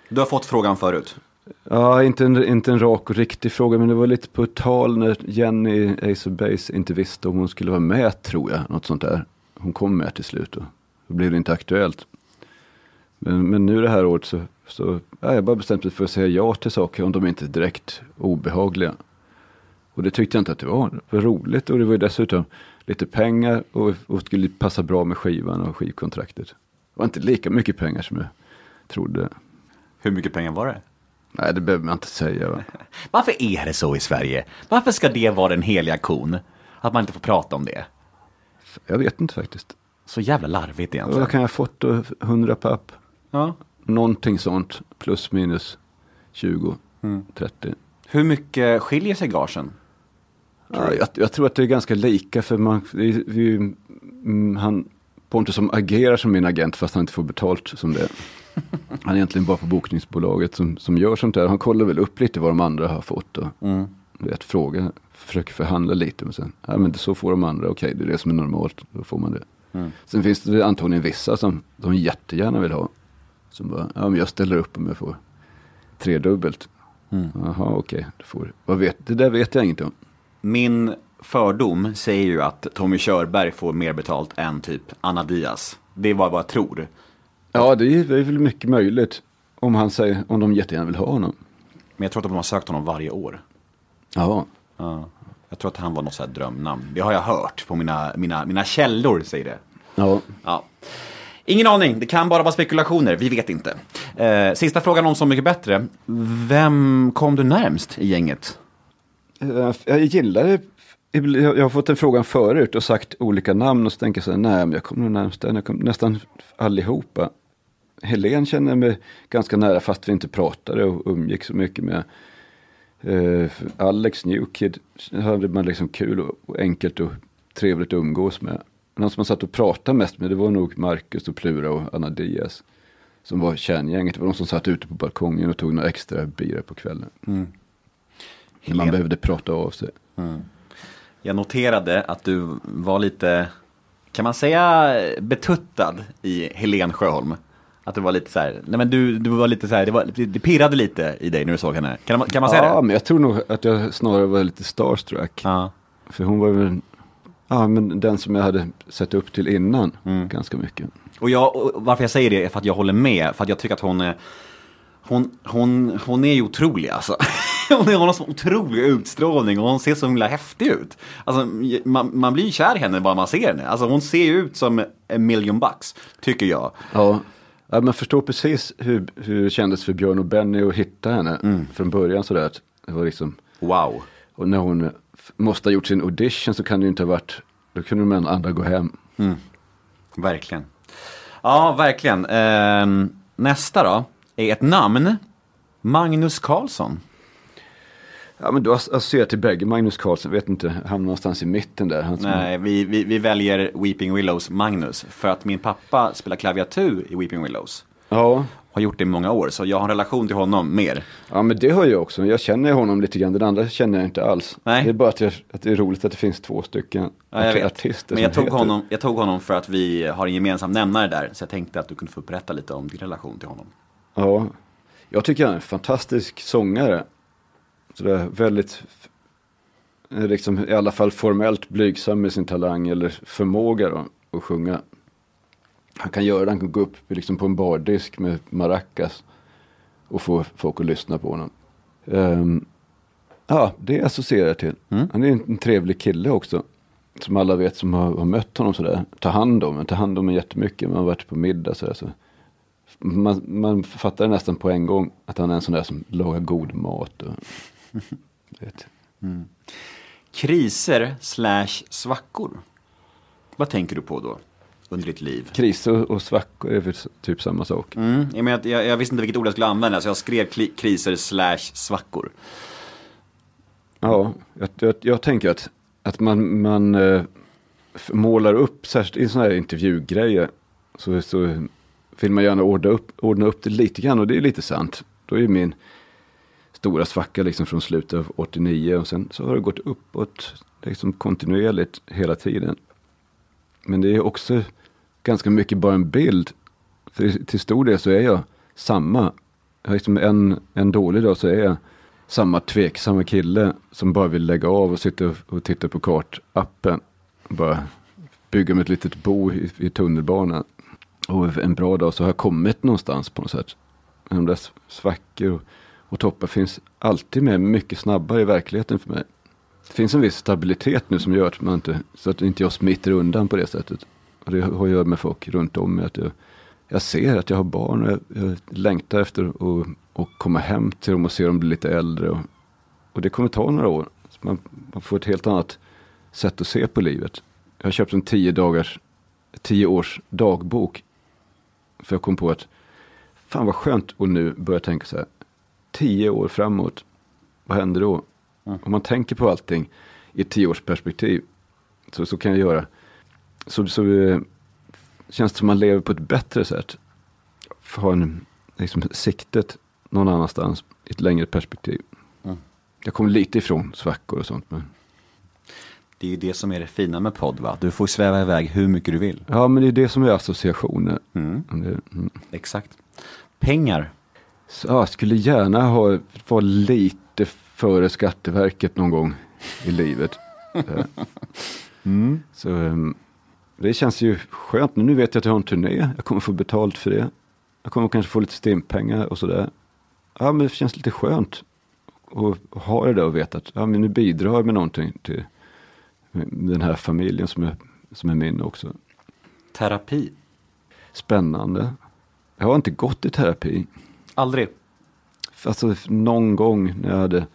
Du har fått frågan förut. Ja, inte en, inte en rak och riktig fråga, men det var lite på tal när Jenny Ace of Base inte visste om hon skulle vara med, tror jag. Något sånt där. Hon kom med till slut och då blev det inte aktuellt. Men, men nu det här året så, så ja, jag bara bestämt mig för att säga ja till saker om de inte är direkt obehagliga. Och det tyckte jag inte att det var. Det var roligt och det var ju dessutom lite pengar och, och skulle passa bra med skivan och skivkontraktet. Det var inte lika mycket pengar som jag trodde. Hur mycket pengar var det? Nej, det behöver man inte säga. Va? Varför är det så i Sverige? Varför ska det vara den heliga kon? Att man inte får prata om det? Jag vet inte faktiskt. Så jävla larvigt egentligen. Vad kan jag ha fått då? 100 papp? Ja. Någonting sånt. Plus minus 20, 30. Hur mycket skiljer sig gagen? Ja, jag, jag tror att det är ganska lika för man, vi, vi, mm, han, Pontus som agerar som min agent fast han inte får betalt som det. Han är egentligen bara på bokningsbolaget som, som gör sånt där. Han kollar väl upp lite vad de andra har fått. Och, du vet, fråga, försöker förhandla lite. Men sen, ja men så får de andra, okej det är det som är normalt, då får man det. Sen finns det antagligen vissa som de jättegärna vill ha. Som bara, ja men jag ställer upp om jag får tredubbelt. Jaha okej, då får du. Vad vet, det där vet jag inget om. Min fördom säger ju att Tommy Körberg får mer betalt än typ Anna Diaz. Det är vad jag tror. Ja, det är, det är väl mycket möjligt. Om han säger, om de jättegärna vill ha honom. Men jag tror att de har sökt honom varje år. Ja, Ja. Jag tror att han var något så här drömnamn. Det har jag hört på mina, mina, mina källor, säger det. ja. Ja. Ingen aning, det kan bara vara spekulationer, vi vet inte. Eh, sista frågan om Så mycket bättre. Vem kom du närmst i gänget? Eh, Jag gillar det. Jag har fått den frågan förut och sagt olika namn och så tänker jag så här, nej men jag kommer nog närmast den, jag kom nästan allihopa. Helen känner mig ganska nära fast vi inte pratade och umgick så mycket med. Eh, Alex Newkid hade man liksom kul och, och enkelt och trevligt att umgås med. Någon som man satt och pratade mest med det var nog Marcus och Plura och Anna Diaz. som var kärngänget. Det var de som satt ute på balkongen och tog några extra bira på kvällen. Man Helen. behövde prata av sig. Jag noterade att du var lite, kan man säga betuttad i Helen Sjöholm? Att det var lite så här, nej men du, du var lite så här, det, var, det pirrade lite i dig när du såg henne. Kan man, kan man säga Ja, det? men jag tror nog att jag snarare var lite starstruck. Ja. För hon var väl ja, men den som jag hade sett upp till innan ganska mycket. Och, jag, och varför jag säger det är för att jag håller med, för att jag tycker att hon är, hon, hon, hon är ju otrolig alltså. Hon har en sån otrolig utstrålning och hon ser så himla häftig ut. Alltså, man, man blir ju kär i henne bara man ser henne. Alltså hon ser ju ut som en million bucks, tycker jag. Ja, ja man förstår precis hur, hur det kändes för Björn och Benny att hitta henne från början sådär. att Det var liksom, Wow. och när hon måste ha gjort sin audition så kan det ju inte ha varit, då kunde de andra gå hem. Verkligen. Ja, verkligen. Ehm, nästa då är ett namn. Magnus Carlsson. Ja men du associerar till bägge Magnus Carlsen, vet inte, hamnar någonstans i mitten där. Han Nej, vi, vi, vi väljer Weeping Willows Magnus för att min pappa spelar klaviatur i Weeping Willows. Ja, Har gjort det i många år, så jag har en relation till honom mer. ja men det har jag också. Jag känner honom lite grann, den andra känner jag inte alls. Nej. Det är bara att, jag, att det är roligt att det finns två stycken Ja, jag vet. artister Men jag tog, heter- honom, jag tog honom för att vi har en gemensam nämnare där. Så jag tänkte att du kunde få berätta lite om din relation till honom. Ja, jag tycker han är en fantastisk sångare. Så det är väldigt, liksom, i alla fall formellt blygsam med sin talang eller förmåga då, att sjunga. Han kan göra det, han kan gå upp liksom på en bardisk med maracas och få folk att lyssna på honom. Ehm, ja, det associerar jag till. Han är en, en trevlig kille också. Som alla vet som har, har mött honom sådär. Ta hand om, ta hand om en jättemycket. Man har varit på middag sådär. Så man, man fattar nästan på en gång att han är en sån där som lagar god mat. Och, vet. Kriser slash svackor. Vad tänker du på då? Under ditt liv? Kriser och, och svackor är väl typ samma sak. Mm, jag, jag, jag visste inte vilket ord jag skulle använda, så jag skrev kli, kriser slash svackor. Ja, jag, jag, jag tänker att, att man, man f- målar upp, särskilt i sådana här intervjugrejer, så, så vill man gärna ordna upp, ordna upp det lite grann och det är lite sant. Då är min stora svacka liksom från slutet av 89 och sen så har det gått uppåt liksom kontinuerligt hela tiden. Men det är också ganska mycket bara en bild. För till stor del så är jag samma. Jag liksom en, en dålig dag så är jag samma tveksamma kille som bara vill lägga av och sitta och, och titta på kartappen. Bara bygga mig ett litet bo i, i tunnelbanan. Och en bra dag så har jag kommit någonstans på något sätt. Men De där svackor och, och toppar finns alltid med mycket snabbare i verkligheten för mig. Det finns en viss stabilitet nu som gör att man inte, så att inte jag smiter undan på det sättet. Och det har att göra med folk runt om mig. Att jag, jag ser att jag har barn och jag, jag längtar efter att, att komma hem till dem och se dem bli lite äldre. Och, och det kommer ta några år. Så man, man får ett helt annat sätt att se på livet. Jag har köpt en tio dagars, tio års dagbok. För jag kom på att, fan vad skönt att nu börja tänka så här, tio år framåt, vad händer då? Om man tänker på allting i ett tioårsperspektiv, så, så kan jag göra, så, så eh, känns det som man lever på ett bättre sätt. Har en, liksom, siktet någon annanstans i ett längre perspektiv. Jag kommer lite ifrån svackor och sånt. Men, Det är ju det som är det fina med podd, va? Du får sväva iväg hur mycket du vill. ja, men det är det som är associationer. Mm. Det, mm. Exakt. Pengar. Så, ja, jag skulle gärna ha, vara lite före Skatteverket någon gång i livet. Eh, Så ehm, det känns ju skönt. Nu vet jag att jag har en turné. Jag kommer få betalt för det. Jag kommer kanske få lite stimpengar och sådär. Ja, men det känns lite skönt att ha det där och veta att ja, men nu bidrar jag med någonting till den här familjen som är, som är min också. Terapi. Spännande. Jag har inte gått i terapi. Aldrig. Alltså någon gång när jag hade,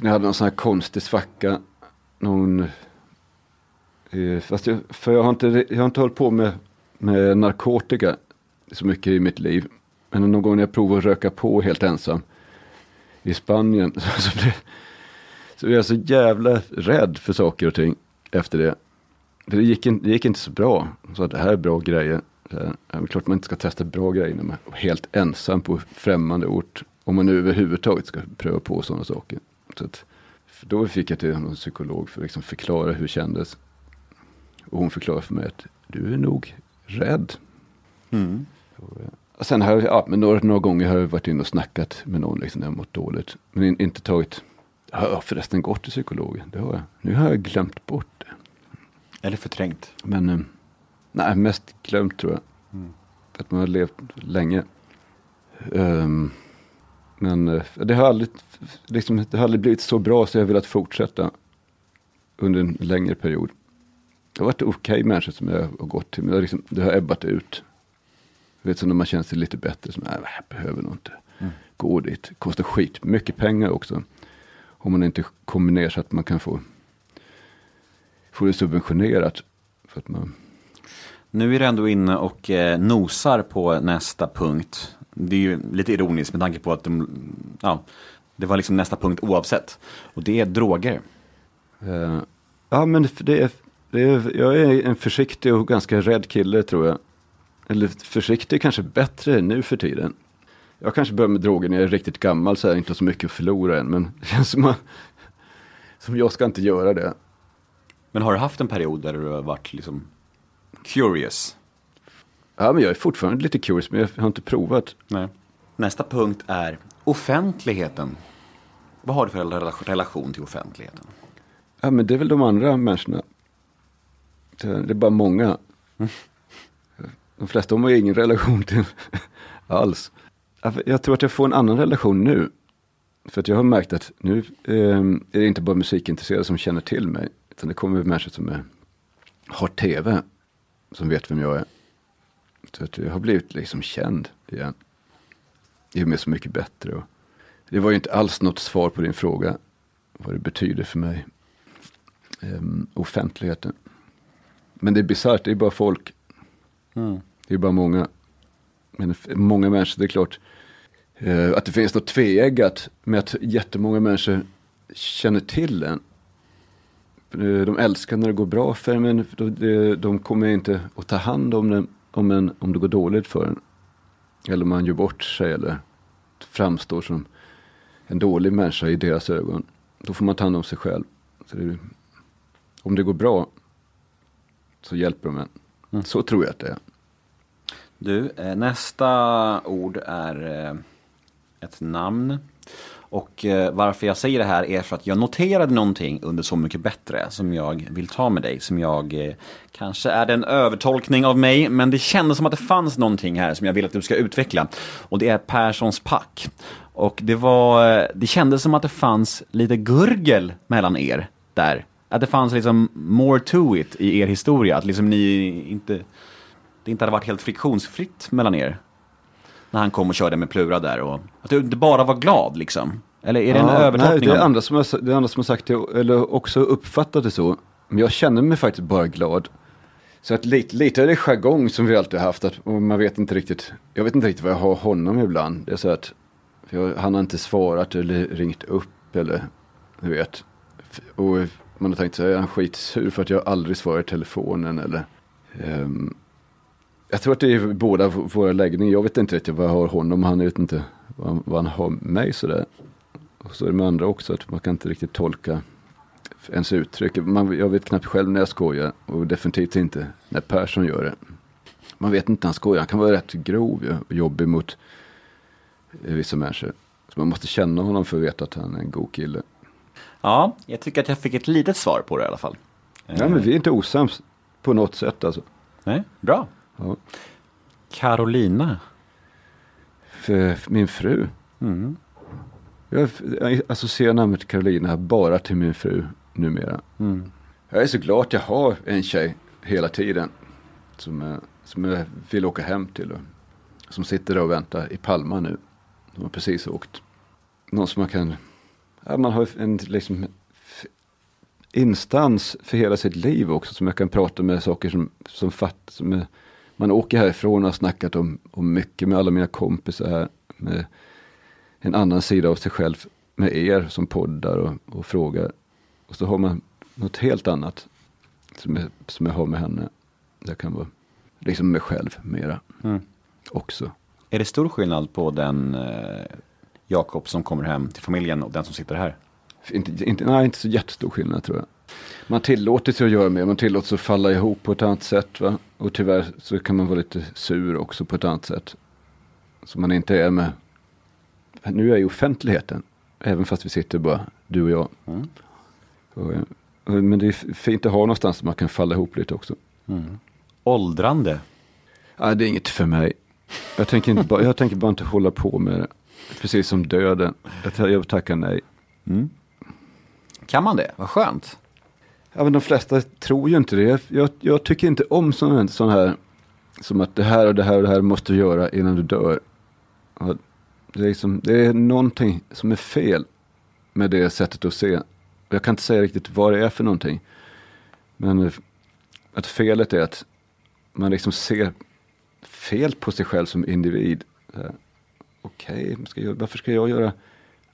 när jag hade någon sån här konstig svacka. Någon, eh, fast jag, för jag har inte, jag har inte hållit på med, med narkotika så mycket i mitt liv. Men någon gång när jag provade att röka på helt ensam i Spanien så, så, blev, så blev jag så jävla rädd för saker och ting efter det. För det gick, in, det gick inte så bra. Så att det här är bra grejer. Så här, ja, men klart man inte ska testa bra grejer när man är helt ensam på främmande ort. Om man nu överhuvudtaget ska pröva på sådana saker. Så att, då fick jag till någon psykolog för att liksom förklara hur det kändes. Och hon förklarade för mig att du är nog rädd. Mm. Och sen har jag, ja, men några, några gånger har jag varit inne och snackat med någon liksom, när jag mått dåligt. Men in, inte tagit, jag har förresten gått till psykologen. Det har jag. Nu har jag glömt bort. Eller förträngt. Men eh, nej, mest glömt tror jag. För att man har levt länge. Ehm, men eh, det har, aldrig, liksom, det har aldrig blivit så bra så jag har velat fortsätta under en längre period. Det har varit okej människor som jag har gått till, men det har, liksom, det har ebbat ut. Du vet, så när man känner sig lite bättre, som nej, jag behöver nog inte gå dit. Kostar skit, mycket pengar också. Om man inte kommer ner så att man kan få, få det subventionerat. För att man, Nu är du ändå inne och eh, nosar på nästa punkt. Det är ju lite ironiskt med tanke på att de, ja, det var liksom nästa punkt oavsett. Och det är droger. Eh, ja, men det är, det är, jag är en försiktig och ganska rädd kille tror jag. Eller försiktig kanske bättre nu för tiden. Jag kanske börjar med droger när jag är riktigt gammal så jag inte har så mycket att förlora än. Men det känns som att som jag ska inte göra det. Men har du haft en period där du har varit liksom curious? Ja, men jag är fortfarande lite curious men jag har inte provat. Nej. Nästa punkt är offentligheten. Vad har du för rela- relation till offentligheten? Ja, men det är väl de andra människorna. Det är bara många. De flesta har ju ingen relation till alls. Jag tror att jag får en annan relation nu. För att jag har märkt att nu eh, är det inte bara musikintresserade som känner till mig. Utan det kommer människor som är, har tv. Som vet vem jag är. Så att jag har blivit liksom känd igen. Det är med så mycket bättre. Och det var ju inte alls något svar på din fråga. Vad det betyder för mig. Ehm, offentligheten. Men det är bisarrt, det är bara folk. Det är bara många. Men många människor, det är klart. eh, att det finns något tveeggat med att jättemånga människor känner till en. Eh, de älskar när det går bra för en, men de, kommer inte att ta hand om den om, en, om det går dåligt för en. Eller om man gör bort sig eller framstår som en dålig människa i deras ögon. Då får man ta hand om sig själv. Det, om det går bra så hjälper de en. Så tror jag att det är. Du, eh, nästa ord är eh, ett namn. Och eh, varför jag säger det här är för att jag noterade någonting under Så mycket bättre som jag vill ta med dig. Som jag, eh, kanske är det en övertolkning av mig, men det kändes som att det fanns någonting här som jag vill att du ska utveckla. Och det är Perssons pack. Och det var, eh, det kändes som att det fanns lite gurgel mellan er där. Att det fanns liksom more to it i er historia. Att liksom ni inte det inte hade varit helt friktionsfritt mellan er. När han kom och körde med Plura där och att du inte bara var glad liksom. Eller är det en Ja, övertolkning? Nej, det är andra som har, det är andra som har sagt det, eller också uppfattat det så. Men jag känner mig faktiskt bara glad. Så att lite, lite är det jargong som vi alltid har haft. Att, man vet inte riktigt, jag vet inte riktigt vad jag har honom ibland. Det är så att jag, han har inte svarat eller ringt upp eller du vet. Och man har tänkt så här, är han skitsur för att jag aldrig svarar i telefonen eller. ehm, jag tror att det är båda våra läggningar. Jag vet inte riktigt vad jag har honom. Han vet inte vad han, vad han har mig sådär. Och så är det med andra också, att man kan inte riktigt tolka ens uttryck. Man, jag vet knappt själv när jag skojar och definitivt inte när Persson gör det. Man vet inte när han skojar, han kan vara rätt grov och jobbig mot eh, vissa människor. Så man måste känna honom för att veta att han är en god kille. Ja, jag tycker att jag fick ett litet svar på det i alla fall. Ja, men vi är inte osams på något sätt alltså. Nej, bra. Ja. Carolina. För, för min fru. Jag, jag associerar namnet Carolina bara till min fru numera. Jag är så glad att jag har en tjej hela tiden. Som, jag- som jag vill åka hem till. Och, som sitter där och väntar i Palma nu. De har precis åkt. Någon som man kan, ja, man har en liksom instans för hela sitt liv också. Som jag kan prata med saker som, som, fatt, som är, man åker härifrån och har snackat om, om mycket med alla mina kompisar här. Med en annan sida av sig själv med er som poddar och, och frågar. Och så har man något helt annat som jag, som jag har med henne. Det kan vara liksom mig själv mera också. Är det stor skillnad på den eh, Jakob som kommer hem till familjen och den som sitter här? Inte, inte, nej, inte så jättestor skillnad tror jag. Man tillåter sig att göra mer, man tillåter sig att falla ihop på ett annat sätt. Va? Och tyvärr så kan man vara lite sur också på ett annat sätt. Som man inte är med. Nu är jag i offentligheten, även fast vi sitter bara du och jag. Och, eh, och, men det är fint att ha någonstans där man kan falla ihop lite också. Åldrande. Nej, det är inget för mig. Jag tänker, inte bara, jag tänker bara inte hålla på med det. Precis som döden. Jag, jag tackar nej. Kan man det? Vad skönt. Ja, men de flesta tror ju inte det. Jag, jag, jag tycker inte om sådana här, sån här, som att det här och det här och det här måste du göra innan du dör. Ja, det, är liksom, det är någonting som är fel med det sättet att se. Jag kan inte säga riktigt vad det är för någonting. Men eh, att felet är att man liksom ser fel på sig själv som individ. Okej, okay, varför ska jag göra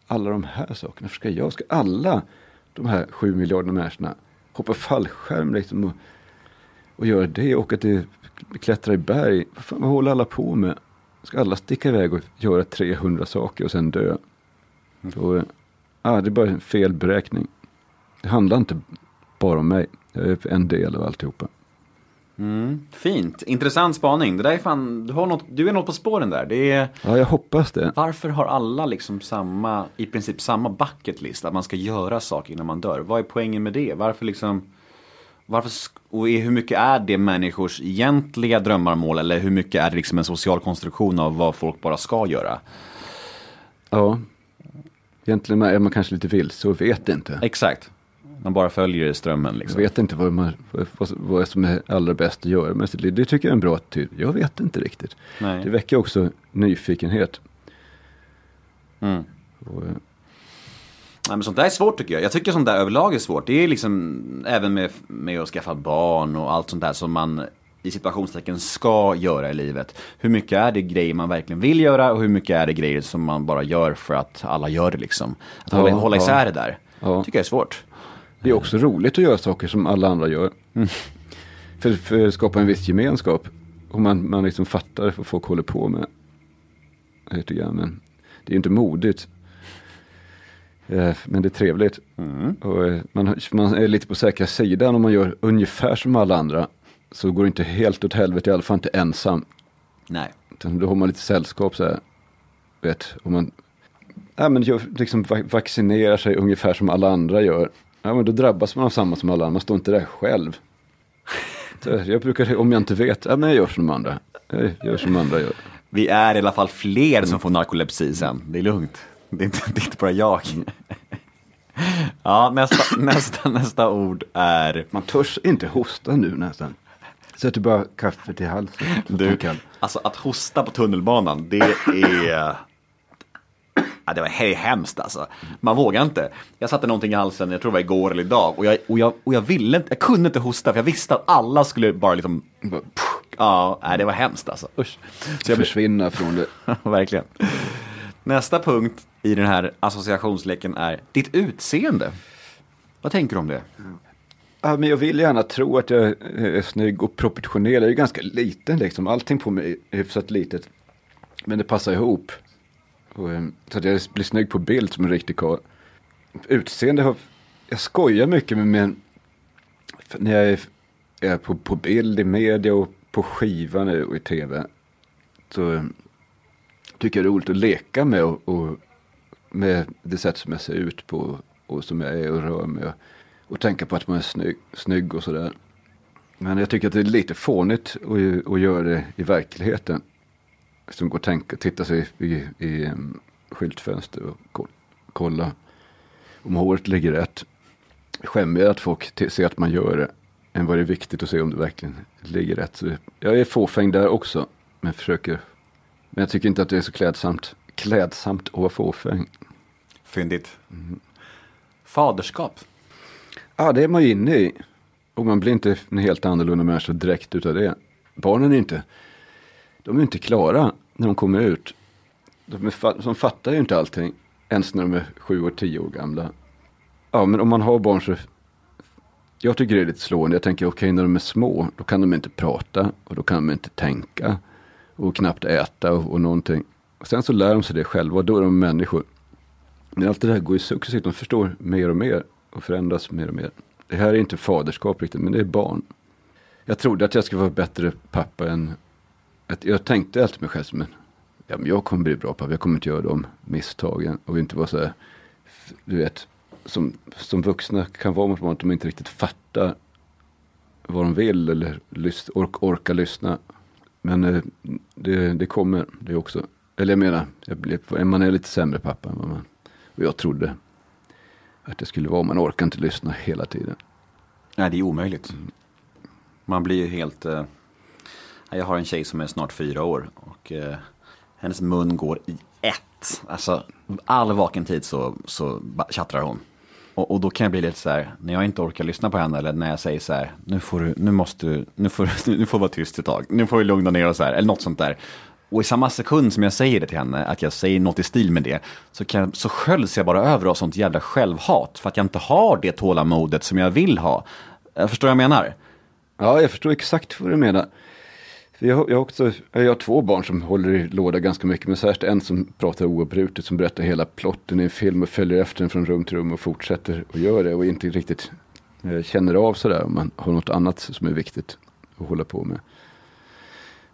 alla de här sakerna? Varför ska jag, ska alla de här sju miljarderna människorna hoppa fallskärm liksom och, och göra det, åka till, klättra i berg. Vad, fan, vad håller alla på med? Ska alla sticka iväg och göra 300 saker och sen dö? Och, eh, ah, det är bara en felberäkning. Det handlar inte bara om mig. Jag är en del av alltihopa. Fint. Intressant spaning. Det där är fan, du, har något, du är något på spåren där. Det är, Ja, jag hoppas det. varför har alla liksom samma, i princip samma bucket list? Att man ska göra saker innan man dör. Vad är poängen med det? Varför liksom, varför, och hur mycket är det människors egentliga drömmar och mål? Eller hur mycket är det liksom en social konstruktion av vad folk bara ska göra? Ja. Egentligen är man kanske lite vilse och vet inte. Exakt. Man bara följer strömmen Jag liksom. vet inte vad, man, vad, som är allra bäst att göra med sitt liv. Det tycker jag är en bra attityd. Jag vet inte riktigt. Nej. Det väcker också nyfikenhet. Mm. Och, eh, Nej, men sånt där är svårt tycker jag. Jag tycker sånt där överlag är svårt. Det är liksom även med, med att skaffa barn och allt sånt där som man i situationstecken ska göra i livet. Hur mycket är det grejer man verkligen vill göra och hur mycket är det grejer som man bara gör för att alla gör det liksom. Att hålla, Ja, hålla ja. isär det där. Ja. tycker jag är svårt. Det är också roligt att göra saker som alla andra gör. För, för att skapa en viss gemenskap. Och man, man liksom fattar vad folk håller på med. Lite grann, men det är ju inte modigt. Eh, Men det är trevligt. Och eh, man, man är lite på säkra sidan om man gör ungefär som alla andra. Så går det inte helt åt helvete, i alla fall inte ensam. Nej. Utan då har man lite sällskap så här. Vet, om man ja, men gör, liksom va- vaccinerar sig ungefär som alla andra gör. Ja, men då drabbas man av samma som alla andra. Man står inte där själv. Jag brukar, om jag inte vet, ja, men jag gör som de andra. Jag gör som de andra gör. Vi är i alla fall fler som får narkolepsi sen. Det är lugnt. Det är inte, det är inte bara jag. Ja, nästa, nästa, nästa ord är Man törs inte hosta nu nästan. Sätter bara kaffe till halsen. Du, alltså att hosta på tunnelbanan, det är... Ja, det var he- hemskt alltså. Man vågar inte. Jag satte någonting i halsen, jag tror det var igår eller idag. Och jag, och jag, och jag ville inte, jag kunde inte hosta för jag visste att alla skulle bara liksom... Ja, nej, det var hemskt alltså. Usch. Så jag Försvinna från det. verkligen. Nästa punkt i den här associationsleken är ditt utseende. Vad tänker du om det? Ja, men jag vill gärna tro att jag är snygg och proportionell. Jag är ju ganska liten liksom. Allting på mig är hyfsat litet. Men det passar ihop. Och, eh, så att jag blir snygg på bild som en riktig karl. Utseende har... Jag skojar mycket med min... När jag är, är på, på bild i media och på skiva nu och i tv. Så eh, tycker jag det är roligt att leka med och, och med det sätt som jag ser ut på och som jag är och rör mig. Och, och tänka på att man är snygg, snygg och sådär. Men jag tycker att det är lite fånigt att, att göra det i verkligheten. Som går och tänka, titta sig i, i, i um, skyltfönster och ko- kolla om håret ligger rätt. Skämmigare att folk ser att man gör det än vad det är viktigt att se om det verkligen ligger rätt. Så jag är fåfäng där också, men försöker. Men jag tycker inte att det är så klädsamt, klädsamt att vara fåfäng. Fyndigt. Faderskap. Ja, det är man ju inne i. Och man blir inte en helt annorlunda människa direkt utav det. Barnen är inte, de är inte klara när de kommer ut. De, är, de fattar ju inte allting, ens när de är sju och tio år gamla. Ja, men om man har barn så jag tycker det är lite slående. Jag tänker okej när de är små då kan de inte prata och då kan de inte tänka och knappt äta och, och någonting. Och sen så lär de sig det själva och då är de människor. Men allt det där går ju successivt, de förstår mer och mer och förändras mer och mer. Det här är inte faderskap riktigt, men det är barn. Jag trodde att jag skulle vara bättre pappa än... Att jag tänkte alltid mig själv som en... Ja, men jag kommer bli bra pappa, jag kommer inte göra de misstagen och inte vara så här... Du vet, som, som vuxna kan vara mot barn, att de inte riktigt fattar vad de vill eller lys, ork, orkar lyssna. Men eh, det, det kommer det också. Eller jag menar, jag blir, man är lite sämre pappa än vad man... Och jag trodde att det skulle vara, man orkar inte lyssna hela tiden. Nej, det är omöjligt. Man blir helt... Jag har en tjej som är snart fyra år och eh, hennes mun går i ett. Alltså, all vaken tid så, så tjattrar hon. Och, och då kan jag bli lite så här, när jag inte orkar lyssna på henne eller när jag säger så här, nu får du, nu måste du, nu får du, nu får du vara tyst ett tag, nu får vi lugna ner oss så här, eller något sånt där. Och i samma sekund som jag säger det till henne, att jag säger något i stil med det, så, kan, så sköljs jag bara över av sånt jävla självhat. För att jag inte har det tålamodet som jag vill ha. Jag förstår vad jag menar? Ja, jag förstår exakt vad du menar. Jag, har- jag, också, jag har två barn som håller i låda ganska mycket, men särskilt en som pratar oavbrutet, som berättar hela plotten i en film och följer efter den från rum till rum och fortsätter och gör det och inte riktigt eh, känner av sådär om man har något annat som är viktigt att hålla på med.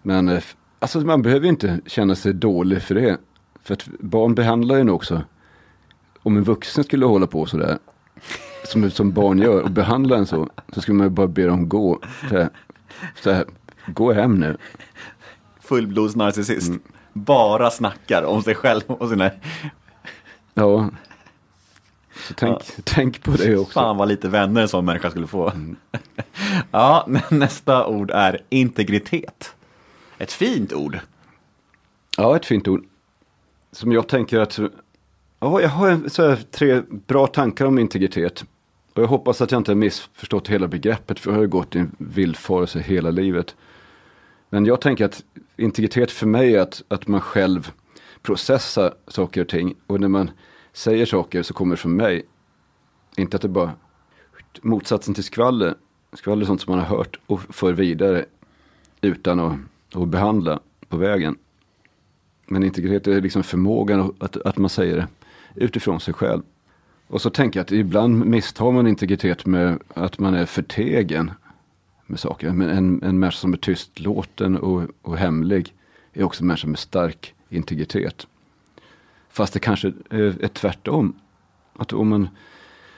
Men eh, alltså man behöver inte känna sig dålig för det. För att barn behandlar en också. Om en vuxen skulle hålla på sådär, som, som barn gör, och behandla en så, så skulle man ju bara be dem gå. Så här, så här, gå hem nu. Fullblodsnarcissist. Bara snackar om sig själv och sina... Ja. Så tänk, tänk på det också. Fan vad lite vänner en sån människa skulle få. ja, nästa ord är integritet. Ett fint ord. Ja, ett fint ord. Som jag tänker att, ja, jag har så tre bra tankar om integritet. Och jag hoppas att jag inte har missförstått hela begreppet, för jag har ju gått i en villfarelse hela livet. Men jag tänker att integritet för mig är att, att man själv processar saker och ting. Och när man säger saker så kommer det från mig. Inte att det bara, motsatsen till skvaller. Skvaller är sånt som man har hört och för vidare utan att, att behandla på vägen. Men integritet är liksom förmågan att, att man säger det utifrån sig själv. Och så tänker jag att ibland misstar man integritet med att man är förtegen med saker. Men en, en människa som är tystlåten och, och hemlig är också en människa med stark integritet. Fast det kanske är, är tvärtom. Att om man,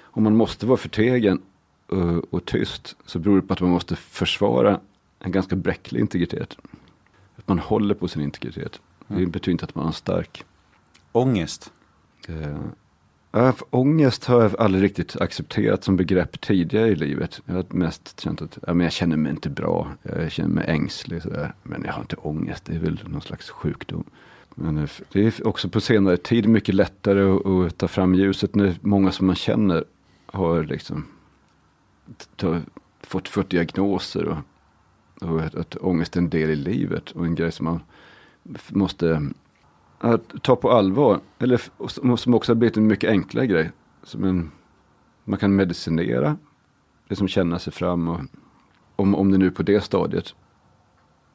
om man måste vara förtegen och, och tyst så beror det på att man måste försvara en ganska bräcklig integritet. Att man håller på sin integritet. Det betyder inte att man är stark. Ångest. Eh, ångest har jag aldrig riktigt accepterat som begrepp tidigare i livet. Jag har mest känt att ja, men jag känner mig inte bra, jag känner mig ängslig sådär. Men jag har inte ångest, det är väl någon slags sjukdom. Men det är också på senare tid mycket lättare att, att ta fram ljuset när många som man känner har liksom ta, fått, fått diagnoser och, och att, att ångest är en del i livet och en grej som man måste att ta på allvar. Eller som också har blivit en mycket enklare grej. Som en, man kan medicinera. Det som känner sig fram. Och, om, om det nu är på det stadiet.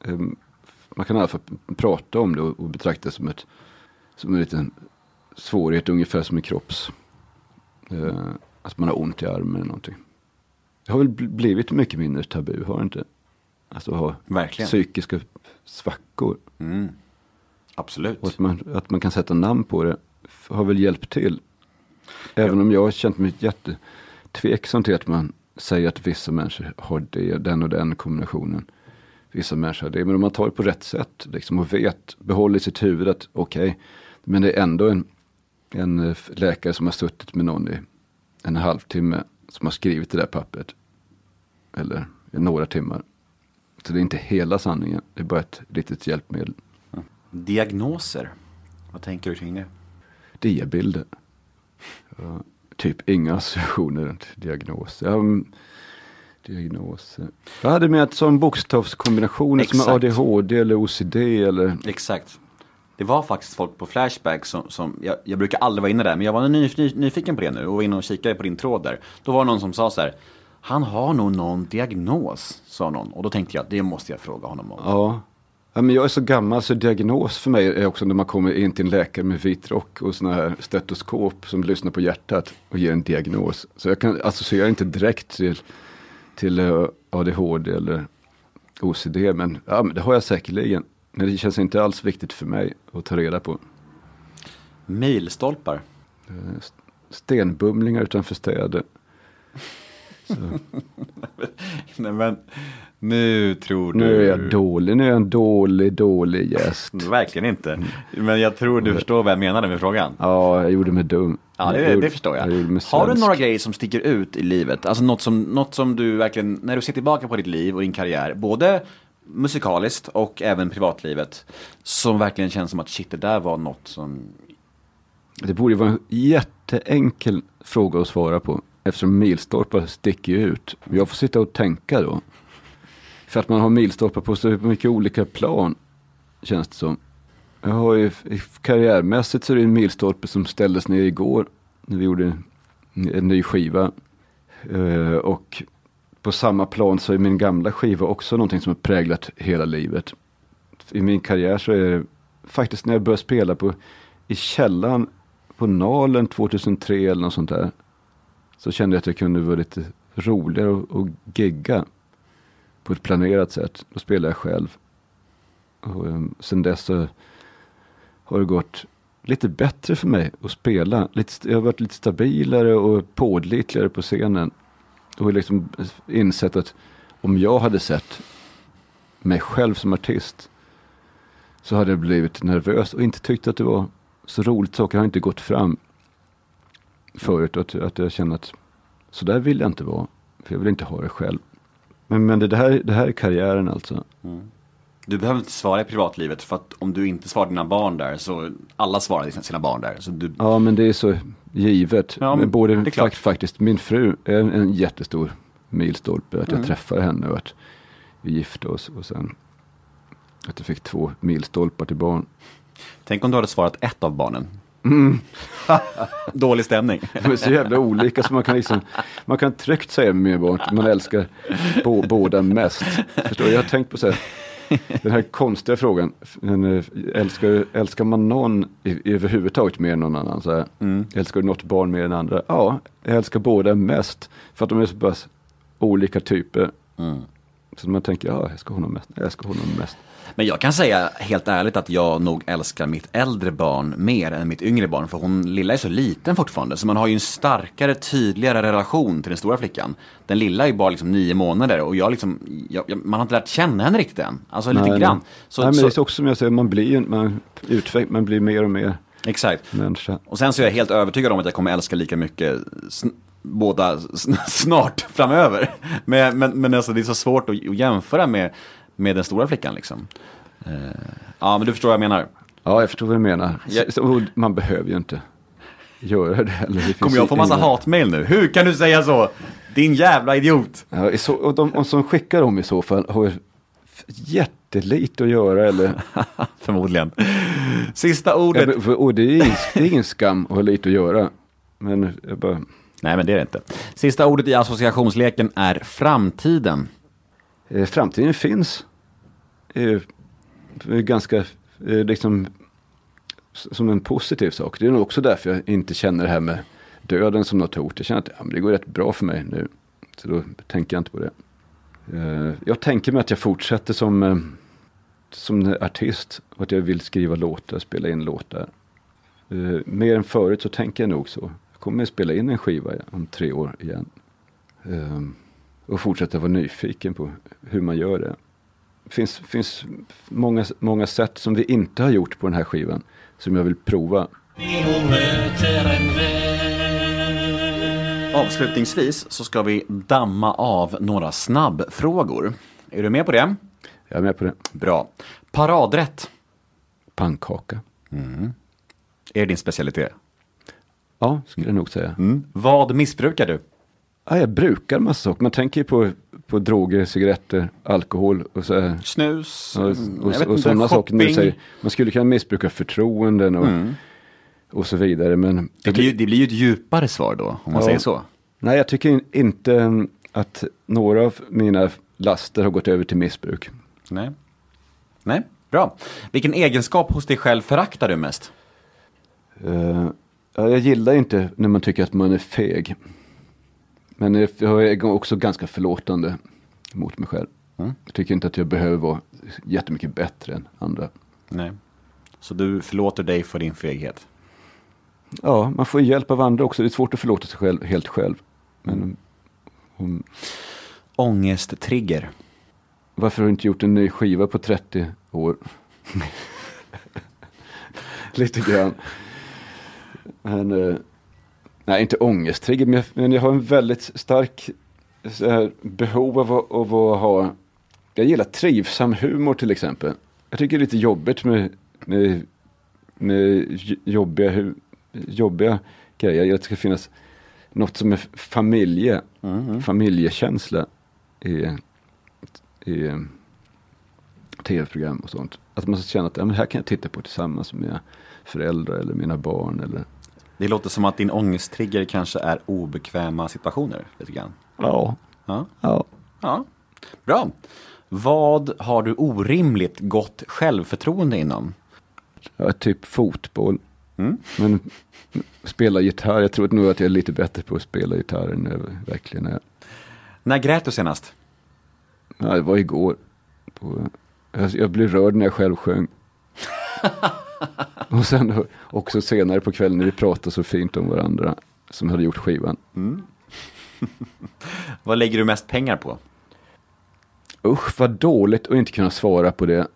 Ehm, man kan i alla fall prata om det och, och betrakta det som, ett, som en liten svårighet. Ungefär som en kropps. Eh, att man har ont i armen eller någonting. Det har väl bl- blivit mycket mindre tabu, har det inte? Alltså ha Verkligen. psykiska svackor. Mm. Absolut. Och att man, att man kan sätta namn på det har väl hjälpt till. Även om jag har känt mig jättetveksam till att man säger att vissa människor har det, den och den kombinationen. Vissa människor har det. Men om man tar det på rätt sätt liksom, och vet, behåller i sitt huvud att okej, men det är ändå en, en eh, läkare som har suttit med någon i en halvtimme som har skrivit det där pappret. Eller i några timmar. Så det är inte hela sanningen, det är bara ett litet hjälpmedel. Diagnoser. Vad tänker du kring det? diabilder. Ja, typ inga associationer runt diagnoser. Mm, diagnoser. Jag hade med som bokstavskombinationer som Exakt. ADHD eller OCD eller Exakt. Det var faktiskt folk på Flashback som, som jag, jag brukar aldrig vara inne där, men jag var ny, ny, nyfiken på det nu och var inne och kikade på din tråd där. Då var det någon som sa så här, han har nog någon diagnos, sa någon. Och då tänkte jag, det måste jag fråga honom om. Ja. Ja, men jag är så gammal så diagnos för mig är också när man kommer in till en läkare med vit rock och sådana här stetoskop som lyssnar på hjärtat och ger en diagnos. Så jag kan associera inte direkt till, till eh, ADHD eller OCD, men, ja, men det har jag säkerligen. Men det känns inte alls viktigt för mig att ta reda på. Milstolpar. Stenbumlingar utanför städer. Nej men, nu tror du... Nu är jag dålig, nu är jag en dålig, dålig gäst. Verkligen inte. Men jag tror du förstår vad jag menade med frågan. Ja, jag gjorde mig dum. Ja, det, det förstår jag. mig Har du några grejer som sticker ut i livet? Alltså något som, något som du verkligen, när du ser tillbaka på ditt liv och din karriär, både musikaliskt och även privatlivet, som verkligen känns som att shit, det där var något som... Det borde vara en jätteenkel fråga att svara på. Eftersom milstolpar sticker ut. Jag får sitta och tänka då. För att man har milstolpar på så mycket olika plan. Känns det som. Jag har ju, karriärmässigt så är det en milstolpe som ställdes ner igår. När vi gjorde en, ny skiva. Eh, och på samma plan så är min gamla skiva också någonting som har präglat hela livet. I min karriär så är det faktiskt när jag började spela på, i källaren på Nalen 2003 eller något sånt där. Så kände jag att jag kunde vara lite roligare och, och gigga på ett planerat sätt. Då spelade jag själv. Och um, sen dess så har det gått lite bättre för mig att spela. Lite, jag har varit lite stabilare och pålitligare på scenen. Och liksom insett att om jag hade sett mig själv som artist så hade jag blivit nervös och inte tyckt att det var så roligt. Saker har inte gått fram förut. Att, att jag känner att så där vill jag inte vara. För jag vill inte ha det själv. Men, men det, här, det här är karriären alltså. Du behöver inte svara i privatlivet, för att om du inte svarar dina barn där, så alla svarar sina barn där. Så du, Ja, men det är så givet. Ja, men både det fakt, faktiskt, min fru är en, en jättestor milstolpe. Att Mm. jag träffade henne och att vi gifte oss. Och sen att jag fick två milstolpar till barn. tänk om du hade svarat ett av barnen. Mm. Dålig stämning. De är så jävla olika så man kan liksom, man kan tryggt säga med att man älskar bo, båda mest. Förstår du? Jag har tänkt på så här, den här konstiga frågan, eh, älskar, älskar man någon i, överhuvudtaget mer än någon annan? Så här, Älskar du något barn mer än andra? Ja, jag älskar båda mest. För att de är så pass olika typer. Så man tänker, ja, jag ska honom mest. Jag ska honom mest. Men jag kan säga helt ärligt att jag nog älskar mitt äldre barn mer än mitt yngre barn. För hon lilla är så liten fortfarande. Så man har ju en starkare, tydligare relation till den stora flickan. Den lilla är ju bara liksom nio månader och jag liksom, jag, jag, man har inte lärt känna henne riktigt än. Alltså lite Nej, grann. nej. Så, Nej, men så, det är också som jag säger, man blir ju, man, utveck, man blir mer och mer Exakt. människa. Och sen så är jag helt övertygad om att jag kommer älska lika mycket båda sn- snart framöver. Men, men, men alltså det är så svårt att, att jämföra med, med den stora flickan liksom. Eh, ja, men du förstår vad jag menar. Ja, jag förstår vad du menar. Så- Man behöver ju inte göra det heller. Kommer jag få massa inga- hatmail nu? Hur kan du säga så? Din jävla idiot! Ja, så, och de och som skickar dem i så fall har jättelite att göra. Eller, Förmodligen. Sista ordet. Ja, för- och det är, ingen, det är ingen skam att ha lite att göra. Men jag bara, Nej, men det är det inte. Sista ordet i associationsleken är framtiden. eh, framtiden finns. Eh, är ganska, eh, liksom, som en positiv sak. Det är nog också därför jag inte känner det här med döden som något hot. Jag känner att ja, men det går rätt bra för mig nu. Så då tänker jag inte på det. Eh, jag tänker mig att jag fortsätter som, eh, som artist. Och att jag vill skriva låtar, spela in låtar. Mer än förut så tänker jag nog så. Jag kommer att spela in en skiva om tre år igen. Eh, och fortsätta vara nyfiken på hur man gör det. Det finns, finns många, många sätt som vi inte har gjort på den här skivan. Som jag vill prova. Avslutningsvis så ska vi damma av några snabbfrågor. Är du med på det? Jag är med på det. Bra. Paradrätt. Pannkaka. Är det din specialitet? Ja, skulle jag nog säga. Mm. Vad missbrukar du? Ja, jag brukar massa saker. Man tänker ju på, på droger, cigaretter, alkohol och så. Snus, Och, mm, och, och inte, sådana saker. Shopping. säger, man skulle kunna missbruka förtroenden och, och så vidare. Men Det blir, det blir ju ett djupare svar då, om man Ja. säger så. Nej, jag tycker in- inte, att några av mina laster har gått över till missbruk. Nej. Nej, bra. Vilken egenskap hos dig själv föraktar du mest? Eh, ja, jag gillar inte när man tycker att man är feg. Men jag är också ganska förlåtande mot mig själv. Mm. Jag tycker inte att jag behöver vara jättemycket bättre än andra. Nej. Så du förlåter dig för din feghet? Ja, man får hjälp av andra också. Det är svårt att förlåta sig själv helt själv. Men om, Ångesttrigger? varför har du inte gjort en ny skiva på 30 år? Lite grann. Men, eh, nej, inte ångesttrigger, men jag, har en väldigt stark här, behov av, att- av att ha... Jag gillar trivsam humor till exempel. Jag tycker det är lite jobbigt med, med, med jobbiga, jobbiga grejer. Jag gillar att det ska finnas något som är familje, familjekänsla i, i tv-program och sånt. Att man ska känna att ja, men här kan jag titta på tillsammans med mina föräldrar eller mina barn. Eller, Det låter som att din ångesttrigger kanske är obekväma situationer. Lite grann. ja, Ja. ja. ja. Bra. Vad har du orimligt gott självförtroende inom? ja, typ fotboll. Mm. Men spela gitarr, jag tror nog att jag är lite bättre på att spela gitarr än jag verkligen är. När grät du senast? Ja, det var igår. På, jag, jag blev rörd när jag själv sjöng. och sen också senare på kvällen när vi pratade så fint om varandra som hade gjort skivan. Vad lägger du mest pengar på? Usch vad dåligt att inte kunna svara på det.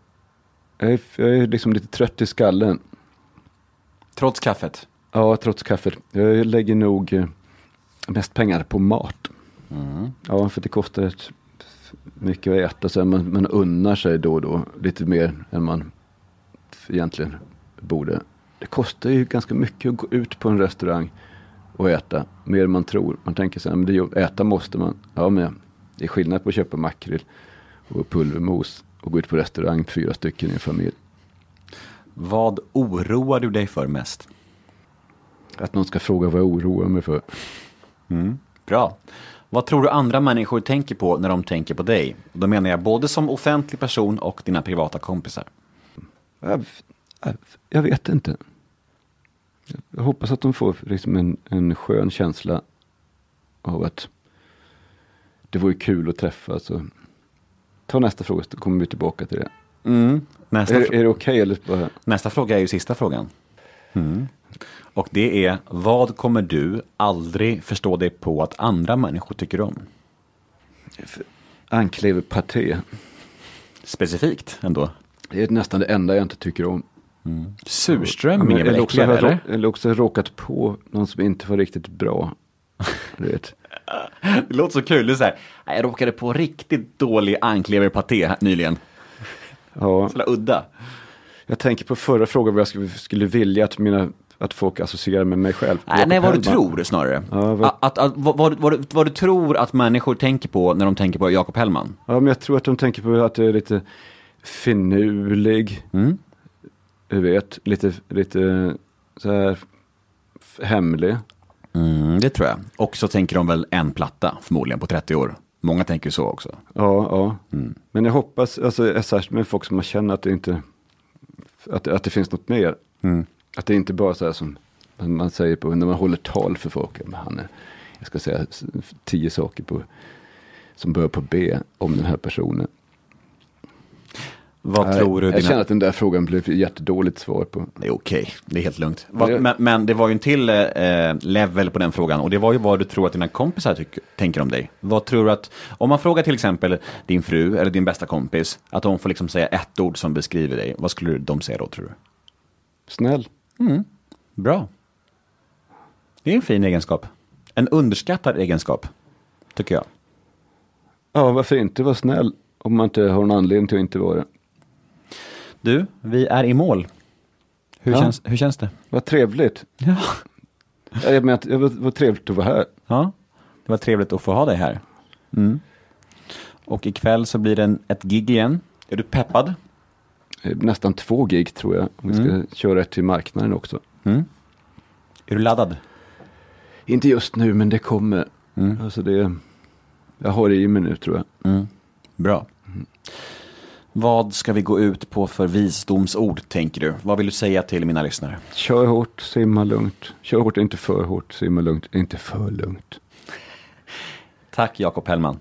Jag är, jag är liksom lite trött i skallen. Trots kaffet? Ja, trots kaffet. Jag lägger nog eh, mest pengar på mat. Ja, för det kostar rätt mycket att äta. Så man, man unnar sig då och då lite mer än man egentligen borde. Det kostar ju ganska mycket att gå ut på en restaurang och äta. Mer än man tror. Man tänker så här, men det, äta måste man. Ja, men det är skillnad på att köpa makrill och pulvermos och gå ut på restaurang fyra stycken i en familj. Vad oroar du dig för mest? Att någon ska fråga vad jag oroar mig för. Bra. Vad tror du andra människor tänker på när de tänker på dig? Då menar jag både som offentlig person och dina privata kompisar. Jag, jag, vet inte. Jag hoppas att de får liksom en, en skön känsla av att det vore kul att träffas. Och... Ta nästa fråga så kommer vi tillbaka till det. Nästa, Är, är det okej eller bara... nästa fråga är ju sista frågan. Mm. Och det är, vad kommer du aldrig förstå dig på att andra människor tycker om? Ankleverpaté. Specifikt ändå. Det är nästan det enda jag inte tycker om. Surströmming är väl äckligare, jag eller? eller också råkat på någon som inte var riktigt bra. Du vet. Det låter så kul. Det är så här, "Nej, jag råkade på riktigt dålig ankleverpaté nyligen. Ja, Så jävla udda. jag tänker på förra frågan vad jag skulle, skulle vilja att, mina, att folk associerar med mig själv. Nej, Jakob nej, vad du tror snarare. Ja, vad- Att, att, vad, vad, vad, vad du tror att människor tänker på när de tänker på Jakob Hellman. Ja, men jag tror att de tänker på att jag är lite finurlig. Mm. Du vet, lite, lite så här hemlig. Mm, det tror jag. Och så tänker de väl en platta förmodligen på 30 år. Många tänker så också. Ja, ja. Mm. Men jag hoppas, alltså särskilt med folk som man känner att det inte, att, att det finns något mer. Mm. Att det inte bara så här som man säger på, när man håller tal för folk. Han är, jag ska säga tio saker på, som börjar på B om den här personen. Vad Nej, tror du? jag dina- känner att den där frågan blev ett jättedåligt svar på. Det är okej, det är helt lugnt. Men, men det var ju en till eh, level på den frågan och det var ju vad du tror att dina kompisar tyck, tänker om dig. Vad tror du att, om man frågar till exempel din fru eller din bästa kompis, att de får liksom säga ett ord som beskriver dig, vad skulle de säga då tror du? Snäll. Bra. Det är en fin egenskap. En underskattad egenskap, tycker jag. Ja, varför inte vara snäll om man inte har någon anledning till att inte vara det. Du, vi är i mål. Hur, Ja. känns, hur känns det? Vad trevligt. Ja. Ja, Jag menar, det var, trevligt att vara här. ja, det var trevligt att få ha dig här. Mm. Och ikväll så blir det en, ett gig igen. Är du peppad? Eh, Nästan två gig tror jag. Vi ska köra ett till marknaden också. Mm. Är du laddad? Inte just nu, men det kommer. Alltså det, Jag har det i mig nu tror jag. Bra. Vad ska vi gå ut på för visdomsord, tänker du? Vad vill du säga till mina lyssnare? Kör hårt, simma lugnt. Kör hårt, inte för hårt. Simma lugnt, inte för lugnt. Tack, Jakob Hellman.